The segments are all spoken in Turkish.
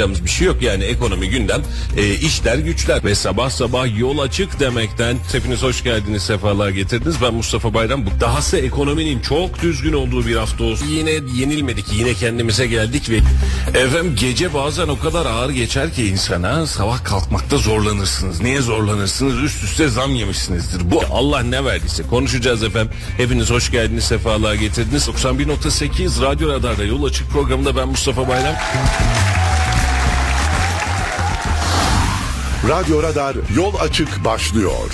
yapacağımız bir şey yok. Yani ekonomi gündem e, işler güçler. Ve sabah sabah yol açık demekten hepiniz hoş geldiniz sefalar getirdiniz. Ben Mustafa Bayram. Bu dahası ekonominin çok düzgün olduğu bir hafta olsun. Yine yenilmedik yine kendimize geldik ve efendim gece bazen o kadar ağır geçer ki insana sabah kalkmakta zorlanırsınız. Niye zorlanırsınız? Üst üste zam yemişsinizdir. Bu Allah ne verdiyse. Konuşacağız efendim. Hepiniz hoş geldiniz sefalar getirdiniz. 91.8 Radyo Radar'da yol açık programında ben Mustafa Bayram Radyo Radar yol açık başlıyor.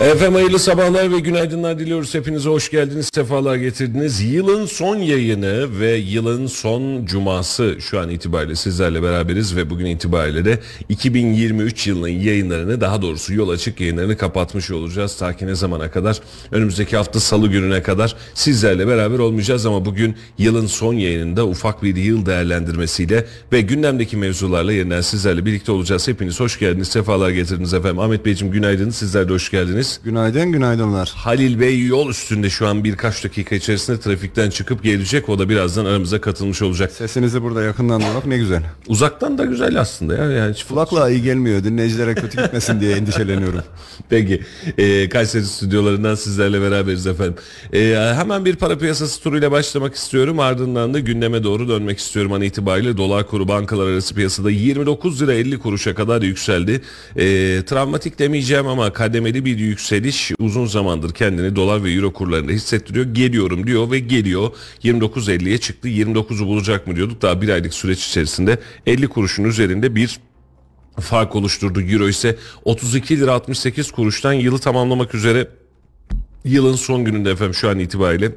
Efendim hayırlı sabahlar ve günaydınlar diliyoruz. Hepinize hoş geldiniz, sefalar getirdiniz. Yılın son yayını ve yılın son cuması şu an itibariyle sizlerle beraberiz ve bugün itibariyle de 2023 yılının yayınlarını daha doğrusu yol açık yayınlarını kapatmış olacağız. Ta ki ne zamana kadar? Önümüzdeki hafta salı gününe kadar sizlerle beraber olmayacağız ama bugün yılın son yayınında ufak bir yıl değerlendirmesiyle ve gündemdeki mevzularla yeniden sizlerle birlikte olacağız. Hepiniz hoş geldiniz, sefalar getirdiniz efendim. Ahmet Beyciğim günaydın, sizler de hoş geldiniz. Günaydın, günaydınlar. Halil Bey yol üstünde şu an birkaç dakika içerisinde trafikten çıkıp gelecek. O da birazdan aramıza katılmış olacak. Sesinizi burada yakından duymak ne güzel. Uzaktan da güzel aslında ya. Yani hiç Kulakla iyi gelmiyor. Dinleyicilere kötü gitmesin diye endişeleniyorum. Peki. Ee, Kayseri stüdyolarından sizlerle beraberiz efendim. Ee, hemen bir para piyasası turuyla başlamak istiyorum. Ardından da gündeme doğru dönmek istiyorum. An itibariyle dolar kuru bankalar arası piyasada 29 lira 50 kuruşa kadar yükseldi. Ee, travmatik demeyeceğim ama kademeli bir yükseliş uzun zamandır kendini dolar ve euro kurlarında hissettiriyor. Geliyorum diyor ve geliyor. 29.50'ye çıktı. 29'u bulacak mı diyorduk. Daha bir aylık süreç içerisinde 50 kuruşun üzerinde bir fark oluşturdu. Euro ise 32 lira 68 kuruştan yılı tamamlamak üzere yılın son gününde efendim şu an itibariyle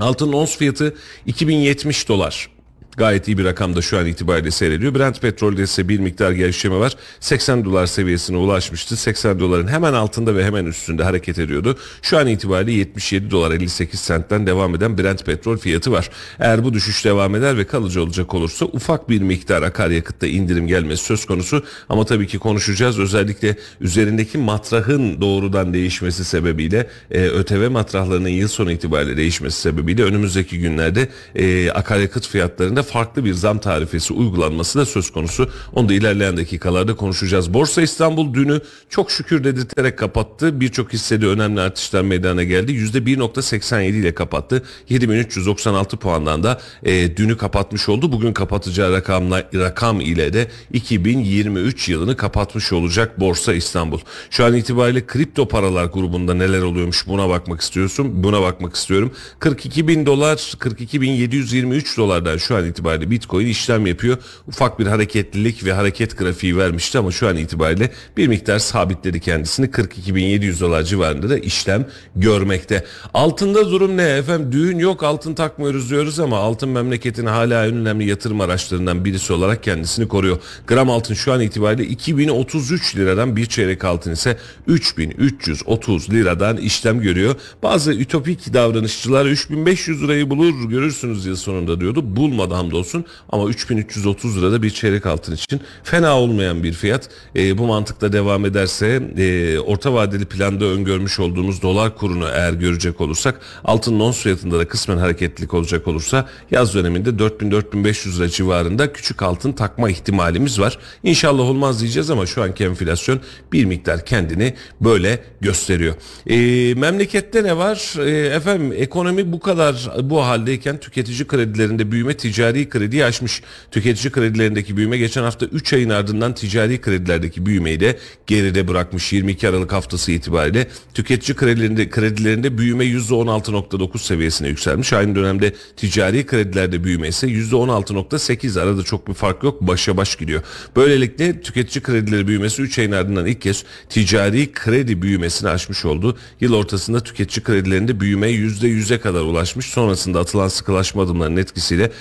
altın ons fiyatı 2070 dolar. Gayet iyi bir rakamda şu an itibariyle seyrediyor. Brent petrolde ise bir miktar gevşeme var. 80 dolar seviyesine ulaşmıştı. 80 doların hemen altında ve hemen üstünde hareket ediyordu. Şu an itibariyle 77 dolar 58 sentten devam eden Brent petrol fiyatı var. Eğer bu düşüş devam eder ve kalıcı olacak olursa ufak bir miktar akaryakıtta indirim gelmesi söz konusu. Ama tabii ki konuşacağız. Özellikle üzerindeki matrahın doğrudan değişmesi sebebiyle e, ÖTV matrahlarının yıl sonu itibariyle değişmesi sebebiyle önümüzdeki günlerde e, akaryakıt fiyatlarında farklı bir zam tarifesi uygulanması da söz konusu. Onu da ilerleyen dakikalarda konuşacağız. Borsa İstanbul dünü çok şükür dedirterek kapattı. Birçok hissede önemli artışlar meydana geldi. %1.87 ile kapattı. 7396 puandan da e, dünü kapatmış oldu. Bugün kapatacağı rakamla, rakam ile de 2023 yılını kapatmış olacak Borsa İstanbul. Şu an itibariyle kripto paralar grubunda neler oluyormuş buna bakmak istiyorsun. Buna bakmak istiyorum. 42 bin dolar 42 bin 723 dolardan şu an itibariyle Bitcoin işlem yapıyor. Ufak bir hareketlilik ve hareket grafiği vermişti ama şu an itibariyle bir miktar sabitledi kendisini. 42.700 dolar civarında da işlem görmekte. Altında durum ne efendim? Düğün yok altın takmıyoruz diyoruz ama altın memleketin hala en önemli yatırım araçlarından birisi olarak kendisini koruyor. Gram altın şu an itibariyle 2033 liradan bir çeyrek altın ise 3330 liradan işlem görüyor. Bazı ütopik davranışçılar 3500 lirayı bulur görürsünüz yıl sonunda diyordu. Bulmadı hamdolsun ama 3330 lirada bir çeyrek altın için fena olmayan bir fiyat. E, bu mantıkla devam ederse e, orta vadeli planda öngörmüş olduğumuz dolar kurunu eğer görecek olursak altın ons fiyatında da kısmen hareketlilik olacak olursa yaz döneminde 4000-4500 lira civarında küçük altın takma ihtimalimiz var. İnşallah olmaz diyeceğiz ama şu anki enflasyon bir miktar kendini böyle gösteriyor. E, memlekette ne var? E, efendim ekonomi bu kadar bu haldeyken tüketici kredilerinde büyüme ticari krediyi aşmış. Tüketici kredilerindeki büyüme geçen hafta 3 ayın ardından ticari kredilerdeki büyümeyi de geride bırakmış. 22 Aralık haftası itibariyle tüketici kredilerinde, kredilerinde büyüme %16.9 seviyesine yükselmiş. Aynı dönemde ticari kredilerde büyüme ise %16.8 arada çok bir fark yok. Başa baş gidiyor. Böylelikle tüketici kredileri büyümesi 3 ayın ardından ilk kez ticari kredi büyümesini aşmış oldu. Yıl ortasında tüketici kredilerinde büyüme %100'e kadar ulaşmış. Sonrasında atılan sıkılaşma adımlarının etkisiyle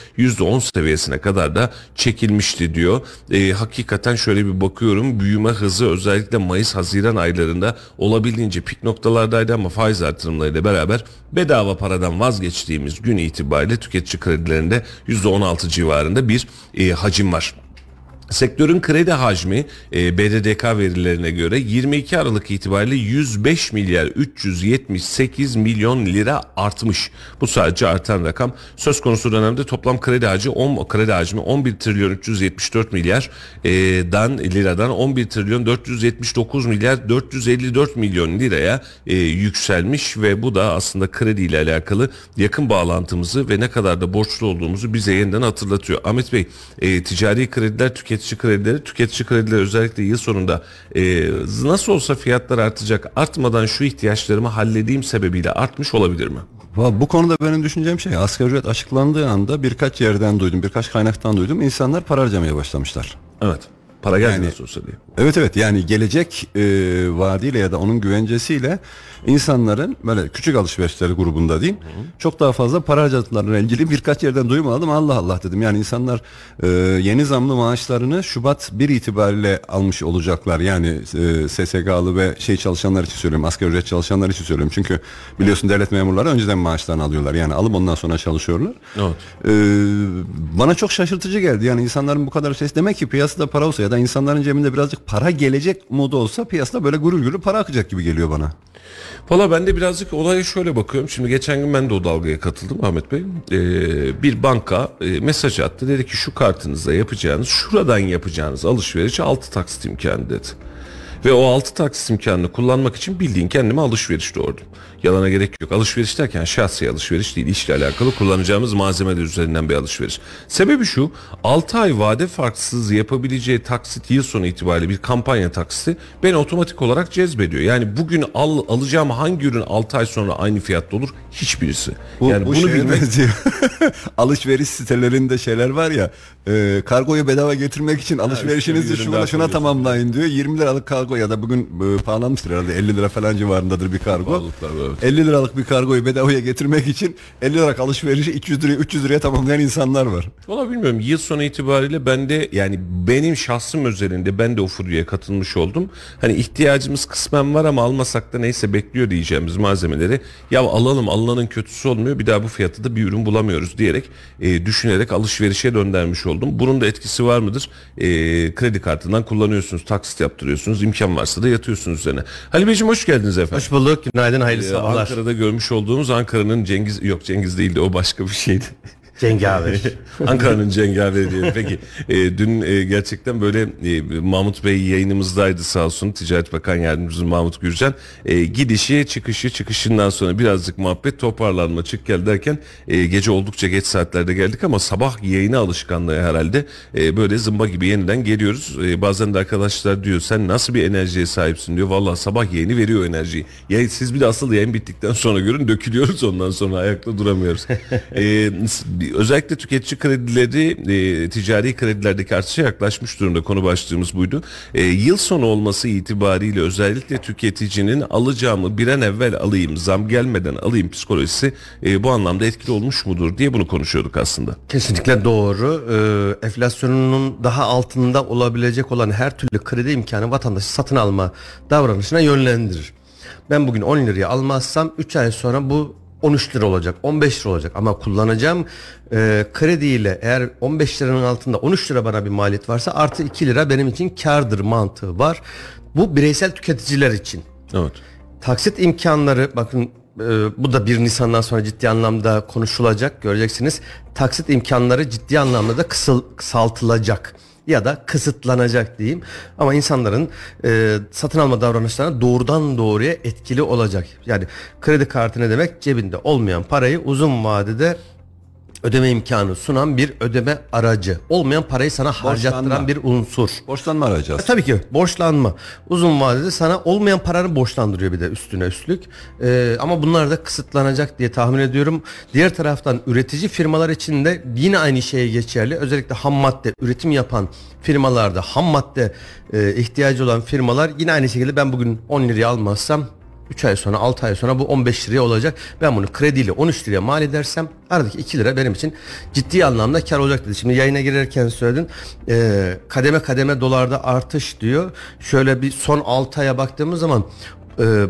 %10 seviyesine kadar da çekilmişti diyor. E, hakikaten şöyle bir bakıyorum büyüme hızı özellikle Mayıs-Haziran aylarında olabildiğince pik noktalardaydı ama faiz artırımlarıyla beraber bedava paradan vazgeçtiğimiz gün itibariyle tüketici kredilerinde %16 civarında bir e, hacim var. Sektörün kredi hacmi e, BDDK verilerine göre 22 Aralık itibariyle 105 milyar 378 milyon lira artmış. Bu sadece artan rakam. Söz konusu dönemde toplam kredi hacmi 10 kredi hacmi 11 trilyon 374 milyar e, dan liradan 11 trilyon 479 milyar 454 milyon liraya e, yükselmiş ve bu da aslında kredi ile alakalı yakın bağlantımızı ve ne kadar da borçlu olduğumuzu bize yeniden hatırlatıyor. Ahmet Bey, e, ticari krediler tüketici kredileri, tüketici kredileri özellikle yıl sonunda e, nasıl olsa fiyatlar artacak. Artmadan şu ihtiyaçlarımı halledeyim sebebiyle artmış olabilir mi? Bu konuda benim düşüneceğim şey asgari ücret açıklandığı anda birkaç yerden duydum, birkaç kaynaktan duydum. İnsanlar para harcamaya başlamışlar. Evet. Para geldi Yani- nasıl olsa diye. Evet evet yani gelecek e, vaadiyle ya da onun güvencesiyle insanların böyle küçük alışverişleri grubunda diyeyim çok daha fazla para harcadıklarına ilgili birkaç yerden duyum aldım Allah Allah dedim. Yani insanlar e, yeni zamlı maaşlarını Şubat 1 itibariyle almış olacaklar. Yani e, SSK'lı ve şey çalışanlar için söylüyorum asgari ücret çalışanlar için söylüyorum. Çünkü biliyorsun devlet memurları önceden maaşlarını alıyorlar. Yani alıp ondan sonra çalışıyorlar. Evet. Ee, bana çok şaşırtıcı geldi. Yani insanların bu kadar ses demek ki piyasada para olsa ya da insanların cebinde birazcık para gelecek modu olsa piyasada böyle gurur gurur para akacak gibi geliyor bana. Valla ben de birazcık olaya şöyle bakıyorum. Şimdi geçen gün ben de o dalgaya katıldım Ahmet Bey. Ee, bir banka e, mesaj attı. Dedi ki şu kartınızda yapacağınız, şuradan yapacağınız alışveriş 6 taksit imkanı dedi. Ve o 6 taksit imkanını kullanmak için bildiğin kendime alışveriş doğurdum. Yalana gerek yok. Alışveriş derken şahsi alışveriş değil, işle alakalı kullanacağımız malzemeler üzerinden bir alışveriş. Sebebi şu, 6 ay vade farksız yapabileceği taksit yıl sonu itibariyle bir kampanya taksiti beni otomatik olarak cezbediyor. Yani bugün al, alacağım hangi ürün 6 ay sonra aynı fiyatta olur? Hiçbirisi. Bu, yani bu bunu şeye bilmek. Alışveriş sitelerinde şeyler var ya e, kargoyu bedava getirmek için alışverişinizi şuna şuna tamamlayın diyor. 20 liralık kargo ya da bugün e, pahalanmıştır herhalde 50 lira falan civarındadır bir kargo. Pahalılıklar var, evet. 50 liralık bir kargoyu bedavaya getirmek için 50 liralık alışverişi 200 liraya 300 liraya tamamlayan insanlar var. Valla bilmiyorum yıl sonu itibariyle ben de yani benim şahsım özelinde ben de o furyaya katılmış oldum. Hani ihtiyacımız kısmen var ama almasak da neyse bekliyor diyeceğimiz malzemeleri ya alalım Allah'ın kötüsü olmuyor bir daha bu fiyatı da bir ürün bulamıyoruz diyerek e, düşünerek alışverişe döndürmüş oldum. Bunun da etkisi var mıdır? E, kredi kartından kullanıyorsunuz taksit yaptırıyorsunuz imkan varsa da yatıyorsunuz üzerine. Halil Beyciğim hoş geldiniz efendim. Hoş bulduk. Günaydın, hayırlı sabahlar. Ankara'da görmüş olduğumuz Ankara'nın Cengiz yok Cengiz değildi o başka bir şeydi. Cengaver. Ankara'nın cengaveri diyelim. Peki e, dün e, gerçekten böyle e, Mahmut Bey yayınımızdaydı sağ olsun. Ticaret Bakan Yardımcısı Mahmut Gürcan. E, gidişi çıkışı çıkışından sonra birazcık muhabbet toparlanma çık gel derken e, gece oldukça geç saatlerde geldik ama sabah yayına alışkanlığı herhalde e, böyle zımba gibi yeniden geliyoruz. E, bazen de arkadaşlar diyor sen nasıl bir enerjiye sahipsin diyor. Vallahi sabah yayını veriyor enerjiyi. Ya siz bir de asıl yayın bittikten sonra görün dökülüyoruz ondan sonra ayakta duramıyoruz. e, özellikle tüketici kredileri e, ticari kredilerdeki artışa yaklaşmış durumda konu başlığımız buydu. E, yıl sonu olması itibariyle özellikle tüketicinin alacağımı bir an evvel alayım zam gelmeden alayım psikolojisi e, bu anlamda etkili olmuş mudur diye bunu konuşuyorduk aslında. Kesinlikle doğru. Ee, enflasyonun daha altında olabilecek olan her türlü kredi imkanı vatandaşı satın alma davranışına yönlendirir. Ben bugün 10 liraya almazsam 3 ay sonra bu 13 lira olacak, 15 lira olacak ama kullanacağım e, krediyle eğer 15 liranın altında 13 lira bana bir maliyet varsa artı 2 lira benim için kardır mantığı var. Bu bireysel tüketiciler için. Evet. Taksit imkanları bakın e, bu da 1 Nisan'dan sonra ciddi anlamda konuşulacak göreceksiniz. Taksit imkanları ciddi anlamda da kısıl, kısaltılacak ya da kısıtlanacak diyeyim. Ama insanların e, satın alma davranışlarına doğrudan doğruya etkili olacak. Yani kredi kartı ne demek? Cebinde olmayan parayı uzun vadede ödeme imkanı sunan bir ödeme aracı. Olmayan parayı sana harcattıran bir unsur. Borçlanma arayacağız. E, tabii ki borçlanma. Uzun vadede sana olmayan paranı borçlandırıyor bir de üstüne üstlük. Ee, ama bunlar da kısıtlanacak diye tahmin ediyorum. Diğer taraftan üretici firmalar için de yine aynı şeye geçerli. Özellikle ham madde üretim yapan firmalarda ham madde e, ihtiyacı olan firmalar yine aynı şekilde ben bugün 10 liraya almazsam 3 ay sonra 6 ay sonra bu 15 liraya olacak. Ben bunu krediyle 13 liraya mal edersem aradaki 2 lira benim için ciddi anlamda kar olacak dedi. Şimdi yayına girerken söyledin e, kademe kademe dolarda artış diyor. Şöyle bir son 6 aya baktığımız zaman e,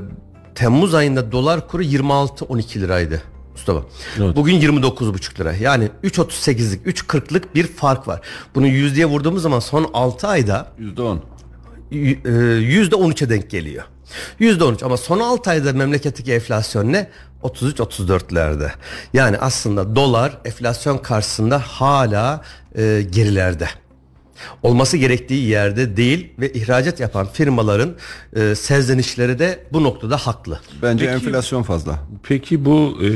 Temmuz ayında dolar kuru 26-12 liraydı. Mustafa. Evet. Bugün 29,5 lira. Yani 3.38'lik, 3.40'lık bir fark var. Bunu yüzdeye vurduğumuz zaman son 6 ayda %10. y- e, %13'e denk geliyor. %13 ama son 6 ayda memleketteki enflasyon ne? 33-34'lerde. Yani aslında dolar enflasyon karşısında hala e, gerilerde. Olması gerektiği yerde değil ve ihracat yapan firmaların e, serzenişleri de bu noktada haklı. Bence Peki- enflasyon fazla. Peki bu e, e,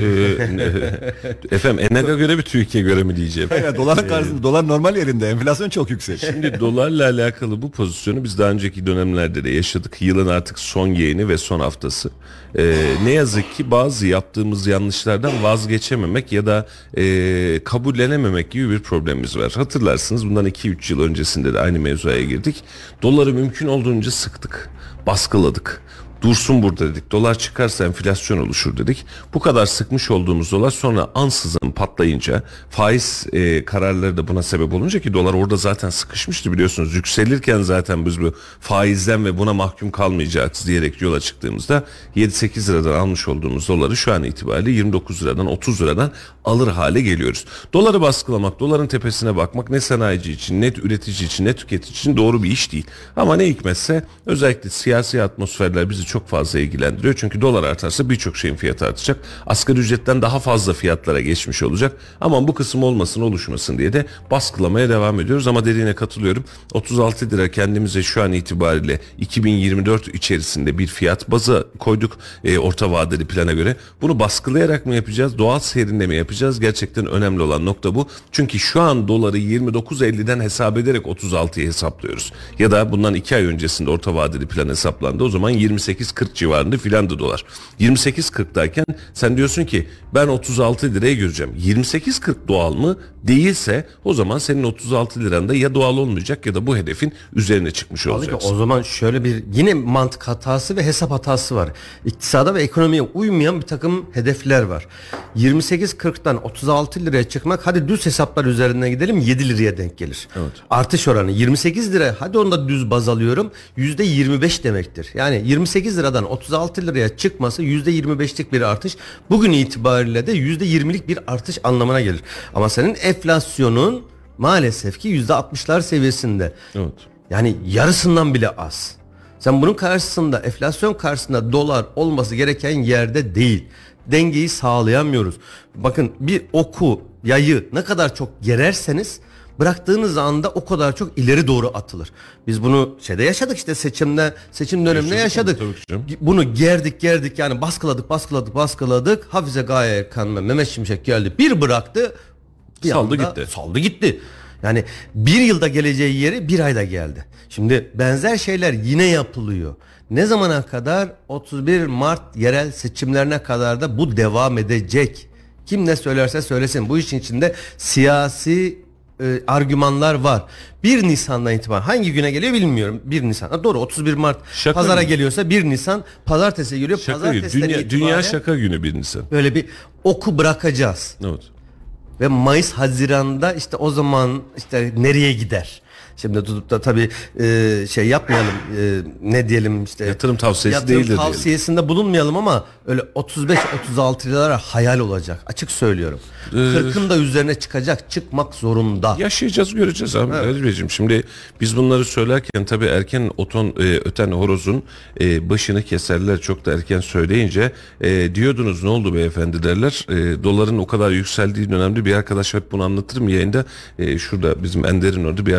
efendim Enag'a göre mi Türkiye göre mi diyeceğim. Ya doların karşısında dolar normal yerinde enflasyon çok yüksek. Şimdi dolarla alakalı bu pozisyonu biz daha önceki dönemlerde de yaşadık. Yılın artık son yayını ve son haftası. Ee, ne yazık ki bazı yaptığımız yanlışlardan vazgeçememek ya da e, kabullenememek gibi bir problemimiz var. Hatırlarsınız bundan 2-3 yıl öncesinde de aynı mevzuya girdik. Doları mümkün olduğunca sıktık, baskıladık. Dursun burada dedik. Dolar çıkarsa enflasyon oluşur dedik. Bu kadar sıkmış olduğumuz dolar sonra ansızın patlayınca faiz e, kararları da buna sebep olunca ki dolar orada zaten sıkışmıştı biliyorsunuz. Yükselirken zaten biz bu faizden ve buna mahkum kalmayacağız diyerek yola çıktığımızda 7-8 liradan almış olduğumuz doları şu an itibariyle 29 liradan 30 liradan alır hale geliyoruz. Doları baskılamak, doların tepesine bakmak ne sanayici için, ne üretici için, ne tüketici için doğru bir iş değil. Ama ne hikmetse özellikle siyasi atmosferler bizi çok fazla ilgilendiriyor. Çünkü dolar artarsa birçok şeyin fiyatı artacak. Asgari ücretten daha fazla fiyatlara geçmiş olacak. Ama bu kısım olmasın oluşmasın diye de baskılamaya devam ediyoruz. Ama dediğine katılıyorum. 36 lira kendimize şu an itibariyle 2024 içerisinde bir fiyat bazı koyduk e, orta vadeli plana göre. Bunu baskılayarak mı yapacağız? Doğal seyrinde mi yapacağız? Gerçekten önemli olan nokta bu. Çünkü şu an doları 29.50'den hesap ederek 36'ya hesaplıyoruz. Ya da bundan 2 ay öncesinde orta vadeli plan hesaplandı. O zaman 28.40 civarında filandı dolar. 28.40'dayken sen diyorsun ki ben 36 liraya göreceğim. 28.40 doğal mı? Değilse o zaman senin 36 liranda ya doğal olmayacak ya da bu hedefin üzerine çıkmış olacaksın. o zaman şöyle bir yine mantık hatası ve hesap hatası var. İktisada ve ekonomiye uymayan bir takım hedefler var. 28.40'dan 36 liraya çıkmak hadi düz hesaplar üzerinden gidelim 7 liraya denk gelir. Artış oranı 28 lira hadi onu da düz baz alıyorum %25 demektir. Yani 28 liradan 36 liraya çıkması %25'lik bir artış. Bugün itibariyle de %20'lik bir artış anlamına gelir. Ama senin enflasyonun maalesef ki %60'lar seviyesinde. Evet. Yani yarısından bile az. Sen bunun karşısında enflasyon karşısında dolar olması gereken yerde değil. Dengeyi sağlayamıyoruz. Bakın bir oku, yayı ne kadar çok gererseniz bıraktığınız anda o kadar çok ileri doğru atılır. Biz bunu şeyde yaşadık işte seçimde seçim döneminde Yaşadık. Bunu gerdik gerdik yani baskıladık baskıladık baskıladık. Hafize Gaye Erkan ve Mehmet Şimşek geldi. Bir bıraktı. bir Saldı anda gitti. Saldı gitti. Yani bir yılda geleceği yeri bir ayda geldi. Şimdi benzer şeyler yine yapılıyor. Ne zamana kadar? 31 Mart yerel seçimlerine kadar da bu devam edecek. Kim ne söylerse söylesin. Bu işin içinde siyasi e, argümanlar var. 1 Nisan'dan itibaren hangi güne geliyor bilmiyorum. 1 Nisan. Ha, doğru 31 Mart Şaka pazara gibi. geliyorsa 1 Nisan pazartesi geliyor. Şaka gibi. Pazartesiden Dünya, dünya şaka günü bir Nisan. Böyle bir oku bırakacağız. Evet. Ve Mayıs Haziran'da işte o zaman işte nereye gider? Şimdi tutup da tabii e, şey yapmayalım e, ne diyelim işte Yatırım tavsiyesi yatırım değildir diyelim. tavsiyesinde bulunmayalım ama öyle 35-36 liralara hayal olacak açık söylüyorum. Ee, 40'ın da üzerine çıkacak çıkmak zorunda. Yaşayacağız göreceğiz abi evet. Beyciğim. Şimdi biz bunları söylerken tabii erken oton e, öten horozun e, başını keserler çok da erken söyleyince e, diyordunuz ne oldu beyefendi derler. E, doların o kadar yükseldiği dönemde bir arkadaş hep bunu anlatırım yayında. E, şurada bizim Ender'in orada bir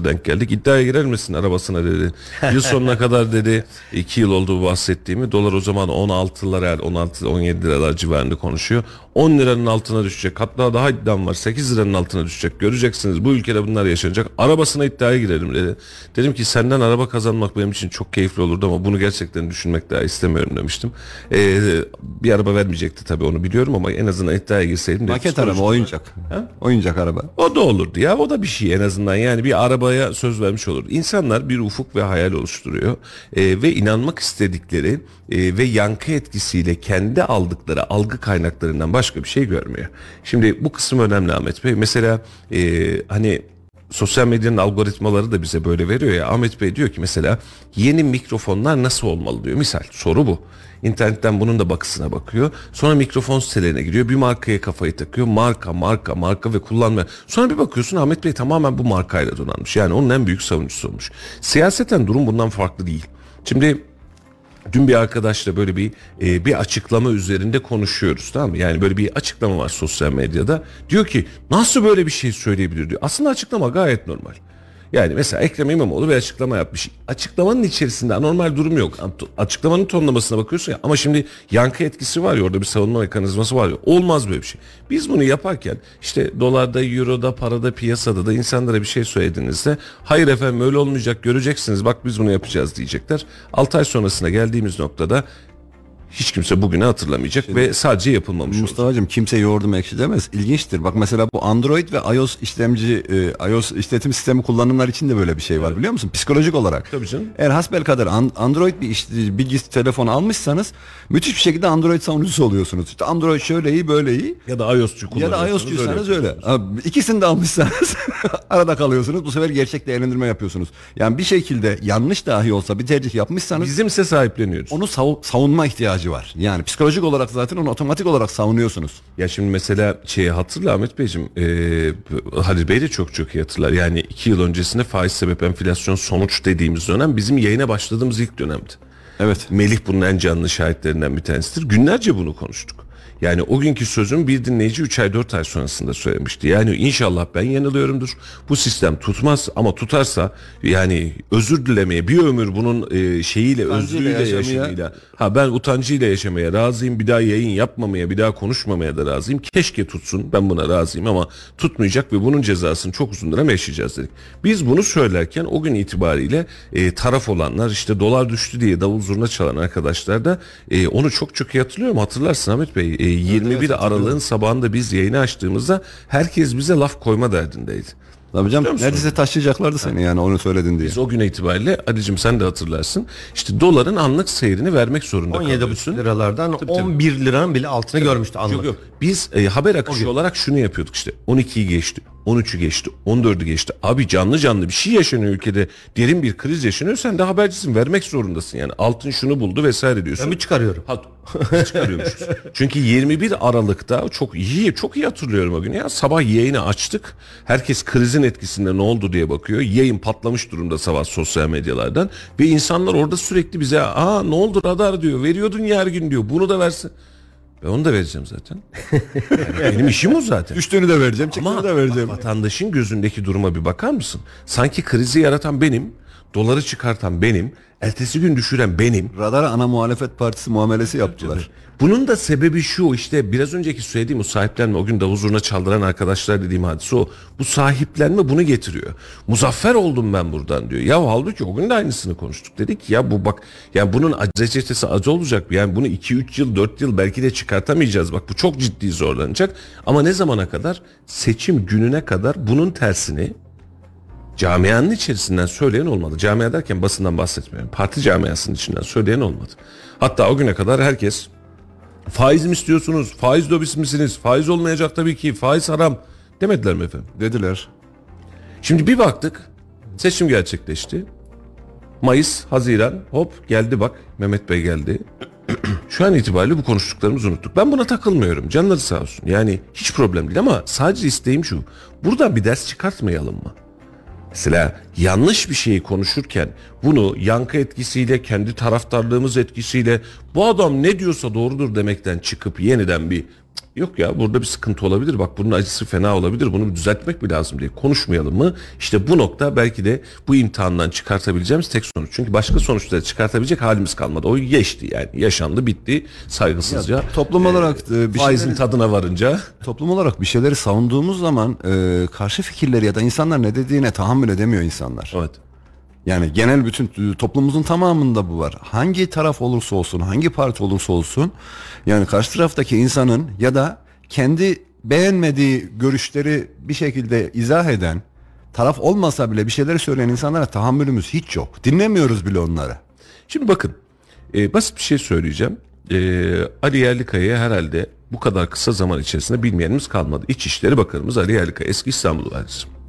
arkadaşla denk geldik. İddiaya girer misin arabasına dedi. Yıl sonuna kadar dedi 2 yıl oldu bu bahsettiğimi. Dolar o zaman 16'lara 16 17 liralar civarında konuşuyor. 10 liranın altına düşecek. Hatta daha iddiam var. 8 liranın altına düşecek. Göreceksiniz bu ülkede bunlar yaşanacak. Arabasına iddiaya girelim dedi. Dedim ki senden araba kazanmak benim için çok keyifli olurdu ama bunu gerçekten düşünmek daha istemiyorum demiştim. Ee, bir araba vermeyecekti tabii onu biliyorum ama en azından iddiaya girseydim. de Maket araba, oyuncak. Oyuncak araba. o da olurdu ya. O da bir şey en azından. Yani bir arabaya söz vermiş olur. İnsanlar bir ufuk ve hayal oluşturuyor. Ee, ve inanmak istedikleri e, ve yankı etkisiyle kendi aldıkları algı kaynaklarından başka bir şey görmüyor. Şimdi bu kısım önemli Ahmet Bey. Mesela e, hani sosyal medyanın algoritmaları da bize böyle veriyor ya. Ahmet Bey diyor ki mesela yeni mikrofonlar nasıl olmalı diyor. Misal soru bu. İnternetten bunun da bakısına bakıyor. Sonra mikrofon sitelerine giriyor. Bir markaya kafayı takıyor. Marka, marka, marka ve kullanma. Sonra bir bakıyorsun Ahmet Bey tamamen bu markayla donanmış. Yani onun en büyük savunucusu olmuş. Siyaseten durum bundan farklı değil. Şimdi Dün bir arkadaşla böyle bir e, bir açıklama üzerinde konuşuyoruz tamam mı? Yani böyle bir açıklama var sosyal medyada. Diyor ki nasıl böyle bir şey söyleyebilir diyor. Aslında açıklama gayet normal. Yani mesela Ekrem İmamoğlu bir açıklama yapmış. Açıklamanın içerisinde anormal durum yok. Açıklamanın tonlamasına bakıyorsun ya ama şimdi yankı etkisi var ya orada bir savunma mekanizması var ya. Olmaz böyle bir şey. Biz bunu yaparken işte dolarda, euroda, parada, piyasada da insanlara bir şey söylediğinizde hayır efendim öyle olmayacak göreceksiniz bak biz bunu yapacağız diyecekler. 6 ay sonrasına geldiğimiz noktada hiç kimse bugünü hatırlamayacak Şimdi, ve sadece yapılmamış Mustafa'cığım kimse yoğurdum ekşi demez. İlginçtir. Bak mesela bu Android ve iOS işlemci, e, iOS işletim sistemi kullanımlar için de böyle bir şey var evet. biliyor musun? Psikolojik olarak. Tabii canım. Eğer hasbel kadar Android bir iş, bilgisi telefon almışsanız müthiş bir şekilde Android savunucusu oluyorsunuz. İşte Android şöyle iyi böyle iyi. Ya da iOS'cu kullanıyorsunuz. Ya da iOS'cuysanız öyle. öyle. İkisini de almışsanız arada kalıyorsunuz. Bu sefer gerçek değerlendirme yapıyorsunuz. Yani bir şekilde yanlış dahi olsa bir tercih yapmışsanız. Bizimse sahipleniyoruz. Onu sav- savunma ihtiyacı ihtiyacı var. Yani psikolojik olarak zaten onu otomatik olarak savunuyorsunuz. Ya şimdi mesela şeyi hatırla Ahmet Beyciğim e, Halil Bey de çok çok iyi hatırlar. Yani iki yıl öncesinde faiz sebep enflasyon sonuç dediğimiz dönem bizim yayına başladığımız ilk dönemdi. Evet. Melih bunun en canlı şahitlerinden bir tanesidir. Günlerce bunu konuştuk. Yani o günkü sözüm bir dinleyici 3 ay 4 ay sonrasında söylemişti. Yani inşallah ben yanılıyorumdur. Bu sistem tutmaz ama tutarsa yani özür dilemeye bir ömür bunun e, şeyiyle özrüyle yaşamaya, yaşamıyla ha ben utancıyla yaşamaya razıyım. Bir daha yayın yapmamaya, bir daha konuşmamaya da razıyım. Keşke tutsun. Ben buna razıyım ama tutmayacak ve bunun cezasını çok uzun dönem yaşayacağız dedik. Biz bunu söylerken o gün itibariyle e, taraf olanlar işte dolar düştü diye davul zurna çalan arkadaşlar da e, onu çok çok iyi hatırlıyorum. Hatırlarsın Ahmet Bey. E, 21 evet, Aralık'ın sabahında biz yayını açtığımızda herkes bize laf koyma derdindeydi. Tabii canım neredeyse taşıyacaklardı seni yani onu söyledin diye. Biz o gün itibariyle Ali'cim sen de hatırlarsın. İşte doların anlık seyrini vermek zorunda 17 kalıyorsun. 17,5 liralardan tabii, 11 tabii. liranın bile altını görmüştü anlık. Yok, yok. Biz e, haber akışı olarak şunu yapıyorduk işte 12'yi geçti 13'ü geçti, 14'ü geçti. Abi canlı canlı bir şey yaşanıyor ülkede. Derin bir kriz yaşanıyor. Sen de habercisin. Vermek zorundasın yani. Altın şunu buldu vesaire diyorsun. Ben mi çıkarıyorum? Ha, çıkarıyormuşuz. Çünkü 21 Aralık'ta çok iyi, çok iyi hatırlıyorum o gün ya. Sabah yayını açtık. Herkes krizin etkisinde ne oldu diye bakıyor. Yayın patlamış durumda sabah sosyal medyalardan. Ve insanlar orada sürekli bize aa ne oldu radar diyor. Veriyordun ya her gün diyor. Bunu da versin. Ve onu da vereceğim zaten. Yani benim işim o zaten. Düştüğünü de vereceğim, çıktığını da vereceğim. vatandaşın gözündeki duruma bir bakar mısın? Sanki krizi yaratan benim, doları çıkartan benim, ertesi gün düşüren benim. Radara ana muhalefet partisi muamelesi yaptılar. Bunun da sebebi şu işte biraz önceki söylediğim o sahiplenme o gün davul zurna çaldıran arkadaşlar dediğim hadise o. Bu sahiplenme bunu getiriyor. Muzaffer oldum ben buradan diyor. Ya halbuki o gün de aynısını konuştuk. Dedik ya bu bak yani bunun reçetesi acı olacak. Yani bunu 2-3 yıl 4 yıl belki de çıkartamayacağız. Bak bu çok ciddi zorlanacak. Ama ne zamana kadar? Seçim gününe kadar bunun tersini camianın içerisinden söyleyen olmadı. Camia derken basından bahsetmiyorum. Parti camiasının içinden söyleyen olmadı. Hatta o güne kadar herkes faiz mi istiyorsunuz? Faiz lobisi misiniz? Faiz olmayacak tabii ki. Faiz haram. Demediler mi efendim? Dediler. Şimdi bir baktık. Seçim gerçekleşti. Mayıs, Haziran hop geldi bak Mehmet Bey geldi. Şu an itibariyle bu konuştuklarımızı unuttuk. Ben buna takılmıyorum. Canları sağ olsun. Yani hiç problem değil ama sadece isteğim şu. Buradan bir ders çıkartmayalım mı? Mesela yanlış bir şeyi konuşurken bunu yankı etkisiyle, kendi taraftarlığımız etkisiyle bu adam ne diyorsa doğrudur demekten çıkıp yeniden bir yok ya burada bir sıkıntı olabilir bak bunun acısı fena olabilir bunu düzeltmek mi lazım diye konuşmayalım mı? İşte bu nokta belki de bu imtihandan çıkartabileceğimiz tek sonuç. Çünkü başka sonuçları çıkartabilecek halimiz kalmadı. O geçti yani yaşandı bitti saygısızca. Ya, toplum olarak e, bir faizin şeyleri, tadına varınca. Toplum olarak bir şeyleri savunduğumuz zaman e, karşı fikirleri ya da insanlar ne dediğine tahammül edemiyor insanlar. Evet. Yani genel bütün toplumumuzun tamamında bu var. Hangi taraf olursa olsun, hangi parti olursa olsun yani karşı taraftaki insanın ya da kendi beğenmediği görüşleri bir şekilde izah eden taraf olmasa bile bir şeyleri söyleyen insanlara tahammülümüz hiç yok. Dinlemiyoruz bile onları. Şimdi bakın e, basit bir şey söyleyeceğim. E, Ali Yerlikaya'ya herhalde bu kadar kısa zaman içerisinde bilmeyenimiz kalmadı. İçişleri Bakanımız Ali Yerlikaya eski İstanbul Valisi.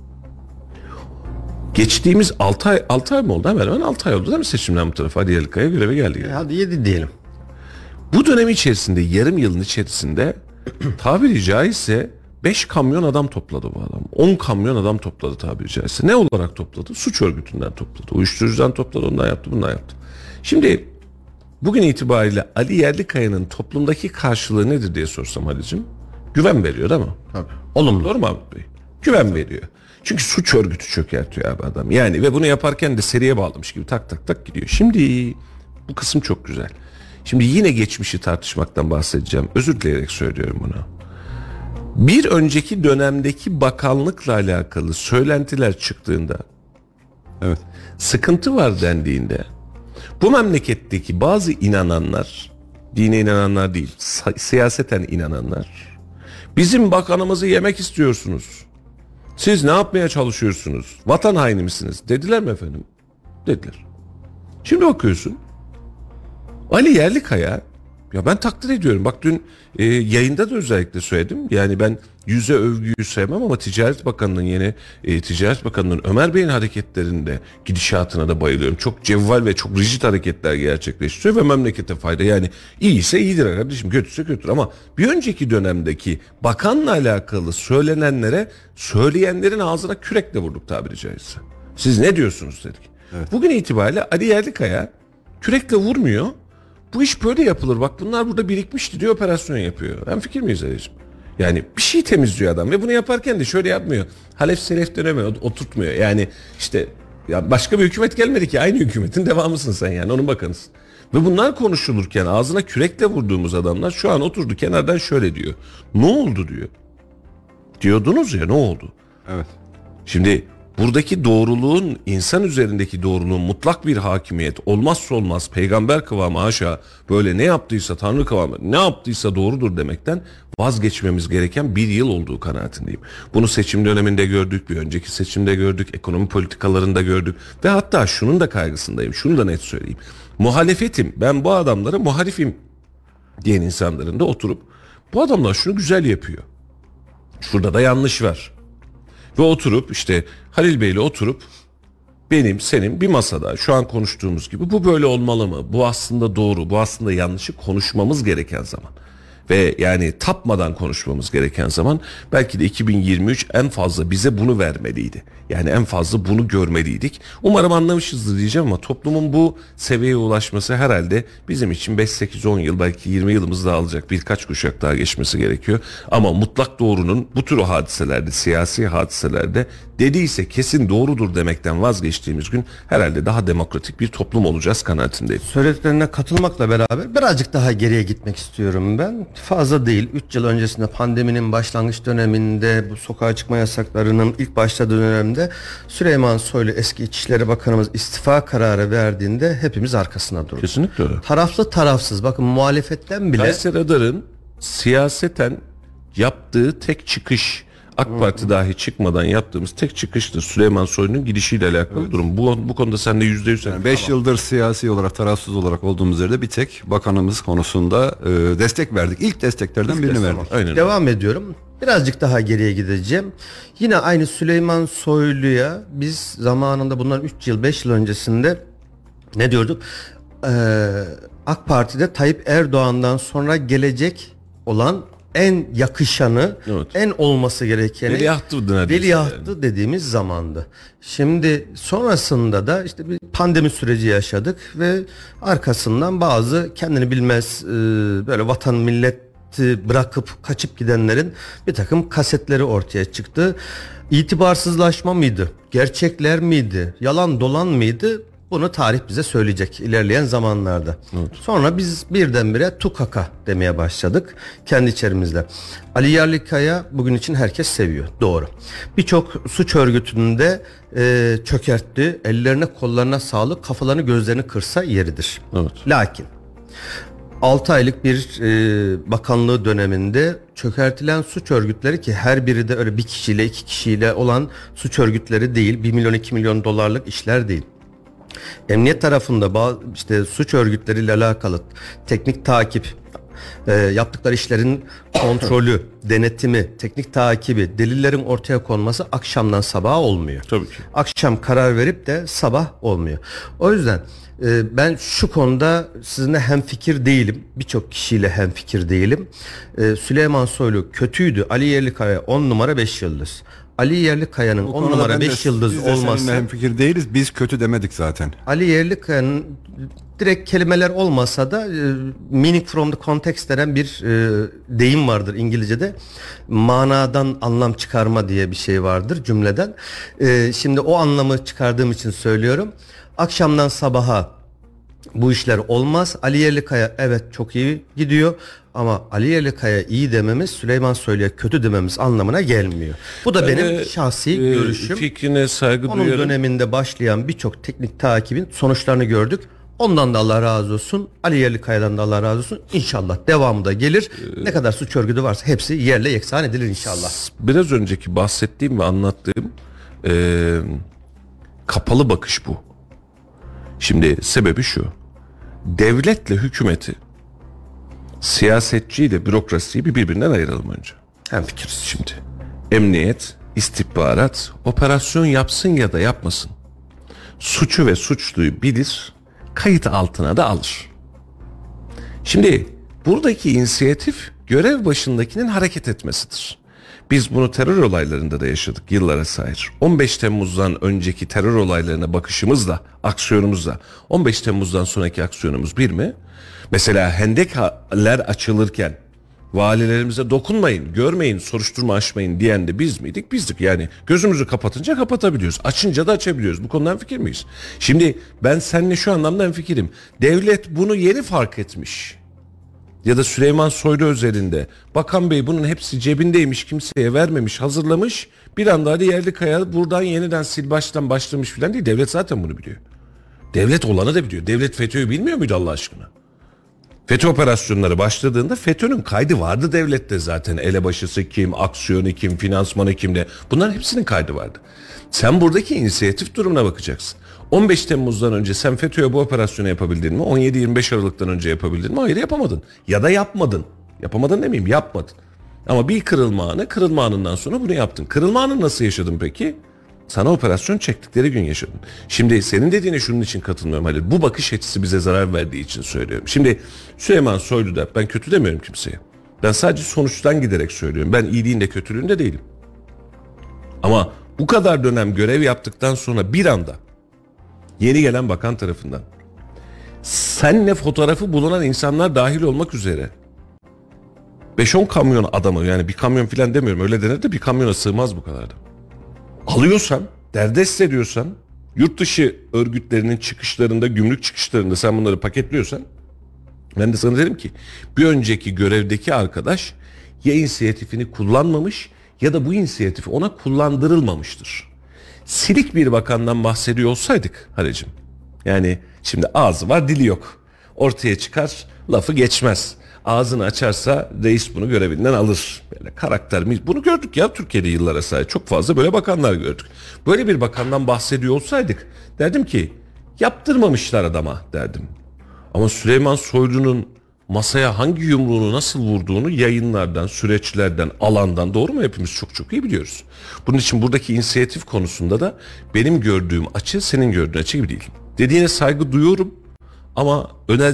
Geçtiğimiz 6 ay 6 ay mı oldu? Hemen hemen 6 ay oldu değil mi seçimden bu tarafa? Ali Yalıkaya göreve geldi. E, Hadi 7 diyelim. Bu dönem içerisinde yarım yılın içerisinde tabiri caizse 5 kamyon adam topladı bu adam. 10 kamyon adam topladı tabiri caizse. Ne olarak topladı? Suç örgütünden topladı. Uyuşturucudan topladı, ondan yaptı, bundan yaptı. Şimdi bugün itibariyle Ali Yerlikaya'nın toplumdaki karşılığı nedir diye sorsam Halicim. Güven veriyor değil mi? Tabii. Olumlu. Doğru mu Ahmet Bey? Güven veriyor. Çünkü suç örgütü çökertiyor abi adam. Yani ve bunu yaparken de seriye bağlamış gibi tak tak tak gidiyor. Şimdi bu kısım çok güzel. Şimdi yine geçmişi tartışmaktan bahsedeceğim. Özür dileyerek söylüyorum bunu. Bir önceki dönemdeki bakanlıkla alakalı söylentiler çıktığında Evet. sıkıntı var dendiğinde bu memleketteki bazı inananlar dine inananlar değil siyaseten inananlar bizim bakanımızı yemek istiyorsunuz. Siz ne yapmaya çalışıyorsunuz? Vatan haini misiniz? Dediler mi efendim? Dediler. Şimdi bakıyorsun Ali Yerlikaya ya ben takdir ediyorum. Bak dün e, yayında da özellikle söyledim. Yani ben yüze övgüyü sevmem ama Ticaret Bakanı'nın yeni e, Ticaret Bakanı'nın Ömer Bey'in hareketlerinde gidişatına da bayılıyorum. Çok cevval ve çok rigid hareketler gerçekleştiriyor ve memlekete fayda. Yani iyiyse iyidir kardeşim, kötüyse kötüdür ama bir önceki dönemdeki bakanla alakalı söylenenlere söyleyenlerin ağzına kürekle vurduk tabiri caizse. Siz ne diyorsunuz dedik. Bugün itibariyle Ali Yerlikaya kürekle vurmuyor. Bu iş böyle yapılır. Bak bunlar burada birikmişti diyor operasyon yapıyor. Ben fikir miyiz Ali'ciğim? Yani bir şey temizliyor adam ve bunu yaparken de şöyle yapmıyor. Halef selef dönemi oturtmuyor. Yani işte ya başka bir hükümet gelmedi ki aynı hükümetin devamısın sen yani onun bakanısın. Ve bunlar konuşulurken ağzına kürekle vurduğumuz adamlar şu an oturdu kenardan şöyle diyor. Ne oldu diyor. Diyordunuz ya ne oldu? Evet. Şimdi buradaki doğruluğun insan üzerindeki doğruluğun mutlak bir hakimiyet olmazsa olmaz peygamber kıvamı haşa böyle ne yaptıysa tanrı kıvamı ne yaptıysa doğrudur demekten vazgeçmemiz gereken bir yıl olduğu kanaatindeyim. Bunu seçim döneminde gördük bir önceki seçimde gördük ekonomi politikalarında gördük ve hatta şunun da kaygısındayım şunu da net söyleyeyim. Muhalefetim ben bu adamlara muhalifim diyen insanların da oturup bu adamlar şunu güzel yapıyor. Şurada da yanlış var. Ve oturup işte Halil Bey'le oturup benim senin bir masada şu an konuştuğumuz gibi bu böyle olmalı mı? Bu aslında doğru, bu aslında yanlışı konuşmamız gereken zaman. Ve yani tapmadan konuşmamız gereken zaman belki de 2023 en fazla bize bunu vermeliydi. Yani en fazla bunu görmeliydik. Umarım anlamışızdır diyeceğim ama toplumun bu seviyeye ulaşması herhalde bizim için 5 8 10 yıl belki 20 yılımız daha alacak. Birkaç kuşak daha geçmesi gerekiyor. Ama mutlak doğrunun bu tür hadiselerde, siyasi hadiselerde dediyse kesin doğrudur demekten vazgeçtiğimiz gün herhalde daha demokratik bir toplum olacağız kanaatindeyim. Söylediklerine katılmakla beraber birazcık daha geriye gitmek istiyorum ben. Fazla değil. 3 yıl öncesinde pandeminin başlangıç döneminde bu sokağa çıkma yasaklarının ilk başladığı dönemde Süleyman Soylu eski İçişleri Bakanımız istifa kararı verdiğinde hepimiz arkasına durduk. Kesinlikle öyle. Taraflı tarafsız bakın muhalefetten bile Kayseri Radar'ın siyaseten yaptığı tek çıkış AK Parti dahi çıkmadan yaptığımız tek çıkıştır Süleyman Soylu'nun gidişiyle alakalı durum. Bu, bu konuda sen de yüzde yüz. 5 yıldır siyasi olarak tarafsız olarak olduğumuz yerde bir tek bakanımız konusunda e, destek verdik. İlk desteklerden birini verdik. Aynen. Devam ediyorum. Birazcık daha geriye gideceğim. Yine aynı Süleyman Soylu'ya biz zamanında bundan 3 yıl 5 yıl öncesinde ne diyorduk? Ee, AK Parti'de Tayyip Erdoğan'dan sonra gelecek olan en yakışanı, Evet. en olması gerekeni Veliahtı veliahtı dediğimiz zamandı. Şimdi sonrasında da işte bir pandemi süreci yaşadık ve arkasından bazı kendini bilmez e, böyle vatan milleti bırakıp kaçıp gidenlerin bir takım kasetleri ortaya çıktı. İtibarsızlaşma mıydı? Gerçekler miydi? Yalan dolan mıydı? Bunu tarih bize söyleyecek ilerleyen zamanlarda. Sonra biz birdenbire tukaka demeye başladık kendi içerimizde. Ali Yerlikaya bugün için herkes seviyor. Doğru. Birçok suç örgütünde e, çökertti. Ellerine kollarına sağlık kafalarını gözlerini kırsa yeridir. Evet. Lakin 6 aylık bir e, bakanlığı döneminde çökertilen suç örgütleri ki her biri de öyle bir kişiyle iki kişiyle olan suç örgütleri değil 1 milyon 2 milyon dolarlık işler değil. Emniyet tarafında bazı işte suç örgütleriyle alakalı teknik takip e, yaptıkları işlerin kontrolü, denetimi, teknik takibi, delillerin ortaya konması akşamdan sabaha olmuyor. Tabii ki. Akşam karar verip de sabah olmuyor. O yüzden e, ben şu konuda sizinle hemfikir değilim. Birçok kişiyle hemfikir değilim. E, Süleyman Soylu kötüydü. Ali Yerlikaya 10 numara 5 yıldız. Ali Yerlikaya'nın 10 konuda numara ben de- 5 yıldız biz de olması seninle hemfikir değiliz. Biz kötü demedik zaten. Ali Yerlikaya'nın direkt kelimeler olmasa da e, meaning from the context denen bir e, deyim vardır İngilizce'de. Manadan anlam çıkarma diye bir şey vardır cümleden. E, şimdi o anlamı çıkardığım için söylüyorum. Akşamdan sabaha bu işler olmaz. Ali Yerlikaya evet çok iyi gidiyor ama Ali Yerlikaya iyi dememiz Süleyman Soylu'ya kötü dememiz anlamına gelmiyor. Bu da benim Ee, şahsi e, görüşüm. Fikrine saygı Onun duyarım. döneminde başlayan birçok teknik takibin sonuçlarını gördük. Ondan da Allah razı olsun. Ali Yerlikaya'dan da Allah razı olsun. İnşallah devamı da gelir. Ee, ne kadar suç örgütü varsa hepsi yerle yeksan edilir inşallah. Biraz önceki bahsettiğim ve anlattığım e, kapalı bakış bu. Şimdi sebebi şu. Devletle hükümeti, siyasetçiyle bürokrasiyi bir birbirinden ayıralım önce. Hem fikiriz. Şimdi emniyet, istihbarat operasyon yapsın ya da yapmasın. Suçu ve suçluyu bilir, kayıt altına da alır. Şimdi buradaki inisiyatif görev başındakinin hareket etmesidir. Biz bunu terör olaylarında da yaşadık yıllara sahip. 15 Temmuz'dan önceki terör olaylarına bakışımızla, aksiyonumuzla 15 Temmuz'dan sonraki aksiyonumuz bir mi? Mesela hendekler açılırken valilerimize dokunmayın, görmeyin, soruşturma açmayın diyen de biz miydik? Bizdik. Yani gözümüzü kapatınca kapatabiliyoruz. Açınca da açabiliyoruz. Bu konudan fikir miyiz? Şimdi ben seninle şu anlamda fikirim. Devlet bunu yeni fark etmiş ya da Süleyman Soylu özelinde Bakan Bey bunun hepsi cebindeymiş kimseye vermemiş hazırlamış bir anda Ali Yerlikaya buradan yeniden sil baştan başlamış filan değil devlet zaten bunu biliyor. Devlet olanı da biliyor. Devlet FETÖ'yü bilmiyor muydu Allah aşkına? FETÖ operasyonları başladığında FETÖ'nün kaydı vardı devlette zaten. Elebaşısı kim, aksiyonu kim, finansmanı kimde. Bunların hepsinin kaydı vardı. Sen buradaki inisiyatif durumuna bakacaksın. 15 Temmuz'dan önce sen FETÖ'ye bu operasyonu yapabildin mi? 17-25 Aralık'tan önce yapabildin mi? Hayır yapamadın. Ya da yapmadın. Yapamadın demeyeyim yapmadın. Ama bir kırılma anı, kırılma anından sonra bunu yaptın. Kırılma anı nasıl yaşadın peki? Sana operasyon çektikleri gün yaşadın. Şimdi senin dediğine şunun için katılmıyorum Halil. Bu bakış açısı bize zarar verdiği için söylüyorum. Şimdi Süleyman Soylu da ben kötü demiyorum kimseye. Ben sadece sonuçtan giderek söylüyorum. Ben iyiliğinde kötülüğünde değilim. Ama bu kadar dönem görev yaptıktan sonra bir anda yeni gelen bakan tarafından senle fotoğrafı bulunan insanlar dahil olmak üzere 5-10 kamyon adamı yani bir kamyon falan demiyorum öyle denir de bir kamyona sığmaz bu kadar da alıyorsan, derdest ediyorsan, yurt dışı örgütlerinin çıkışlarında, gümrük çıkışlarında sen bunları paketliyorsan ben de sana derim ki bir önceki görevdeki arkadaş ya inisiyatifini kullanmamış ya da bu inisiyatif ona kullandırılmamıştır. Silik bir bakandan bahsediyor olsaydık Halicim. Yani şimdi ağzı var dili yok. Ortaya çıkar lafı geçmez. Ağzını açarsa reis bunu görevinden alır. Böyle karakter bunu gördük ya Türkiye'de yıllara sahip çok fazla böyle bakanlar gördük. Böyle bir bakandan bahsediyor olsaydık derdim ki yaptırmamışlar adama derdim. Ama Süleyman Soylu'nun masaya hangi yumruğunu nasıl vurduğunu yayınlardan, süreçlerden, alandan doğru mu hepimiz çok çok iyi biliyoruz. Bunun için buradaki inisiyatif konusunda da benim gördüğüm açı senin gördüğün açı gibi değil. Dediğine saygı duyuyorum ama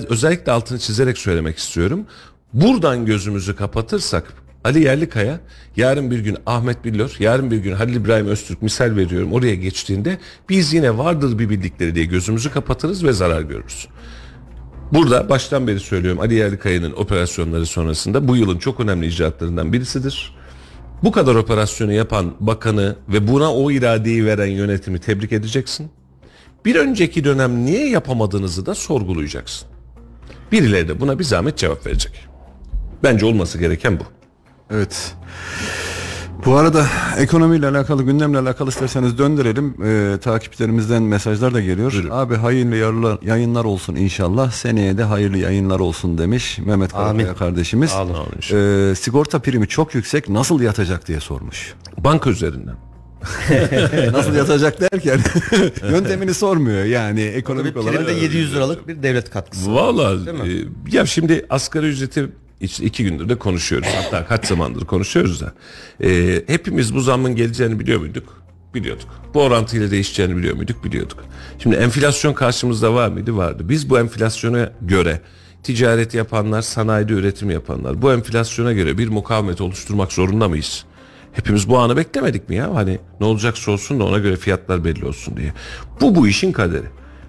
özellikle altını çizerek söylemek istiyorum. Buradan gözümüzü kapatırsak Ali Yerlikaya yarın bir gün Ahmet Billur, yarın bir gün Halil İbrahim Öztürk misal veriyorum oraya geçtiğinde biz yine vardır bir bildikleri diye gözümüzü kapatırız ve zarar görürüz. Burada baştan beri söylüyorum Ali Yerlikaya'nın operasyonları sonrasında bu yılın çok önemli icraatlarından birisidir. Bu kadar operasyonu yapan bakanı ve buna o iradeyi veren yönetimi tebrik edeceksin. Bir önceki dönem niye yapamadığınızı da sorgulayacaksın. Birileri de buna bir zahmet cevap verecek. Bence olması gereken bu. Evet. Bu arada ekonomiyle alakalı, gündemle alakalı isterseniz döndürelim. Ee, takipçilerimizden mesajlar da geliyor. Buyurun. Abi hayırlı yayınlar, yayınlar olsun inşallah. Seneye de hayırlı yayınlar olsun demiş Mehmet Karakaya Amin. kardeşimiz. Olun. Ee, sigorta primi çok yüksek nasıl yatacak diye sormuş. Banka üzerinden. nasıl yatacak derken yöntemini sormuyor yani ekonomik olarak. Primde 700 liralık bir devlet katkısı. Valla e, ya şimdi asgari ücreti İşte iki gündür de konuşuyoruz. Hatta kaç zamandır konuşuyoruz da. Ee, hepimiz bu zammın geleceğini biliyor muyduk? Biliyorduk. Bu orantıyla değişeceğini biliyor muyduk? Biliyorduk. Şimdi enflasyon karşımızda var mıydı? Vardı. Biz bu enflasyona göre ticaret yapanlar, sanayide üretim yapanlar bu enflasyona göre bir mukavemet oluşturmak zorunda mıyız? Hepimiz bu anı beklemedik mi ya? Hani ne olacaksa olsun da ona göre fiyatlar belli olsun diye. Bu bu işin kaderi.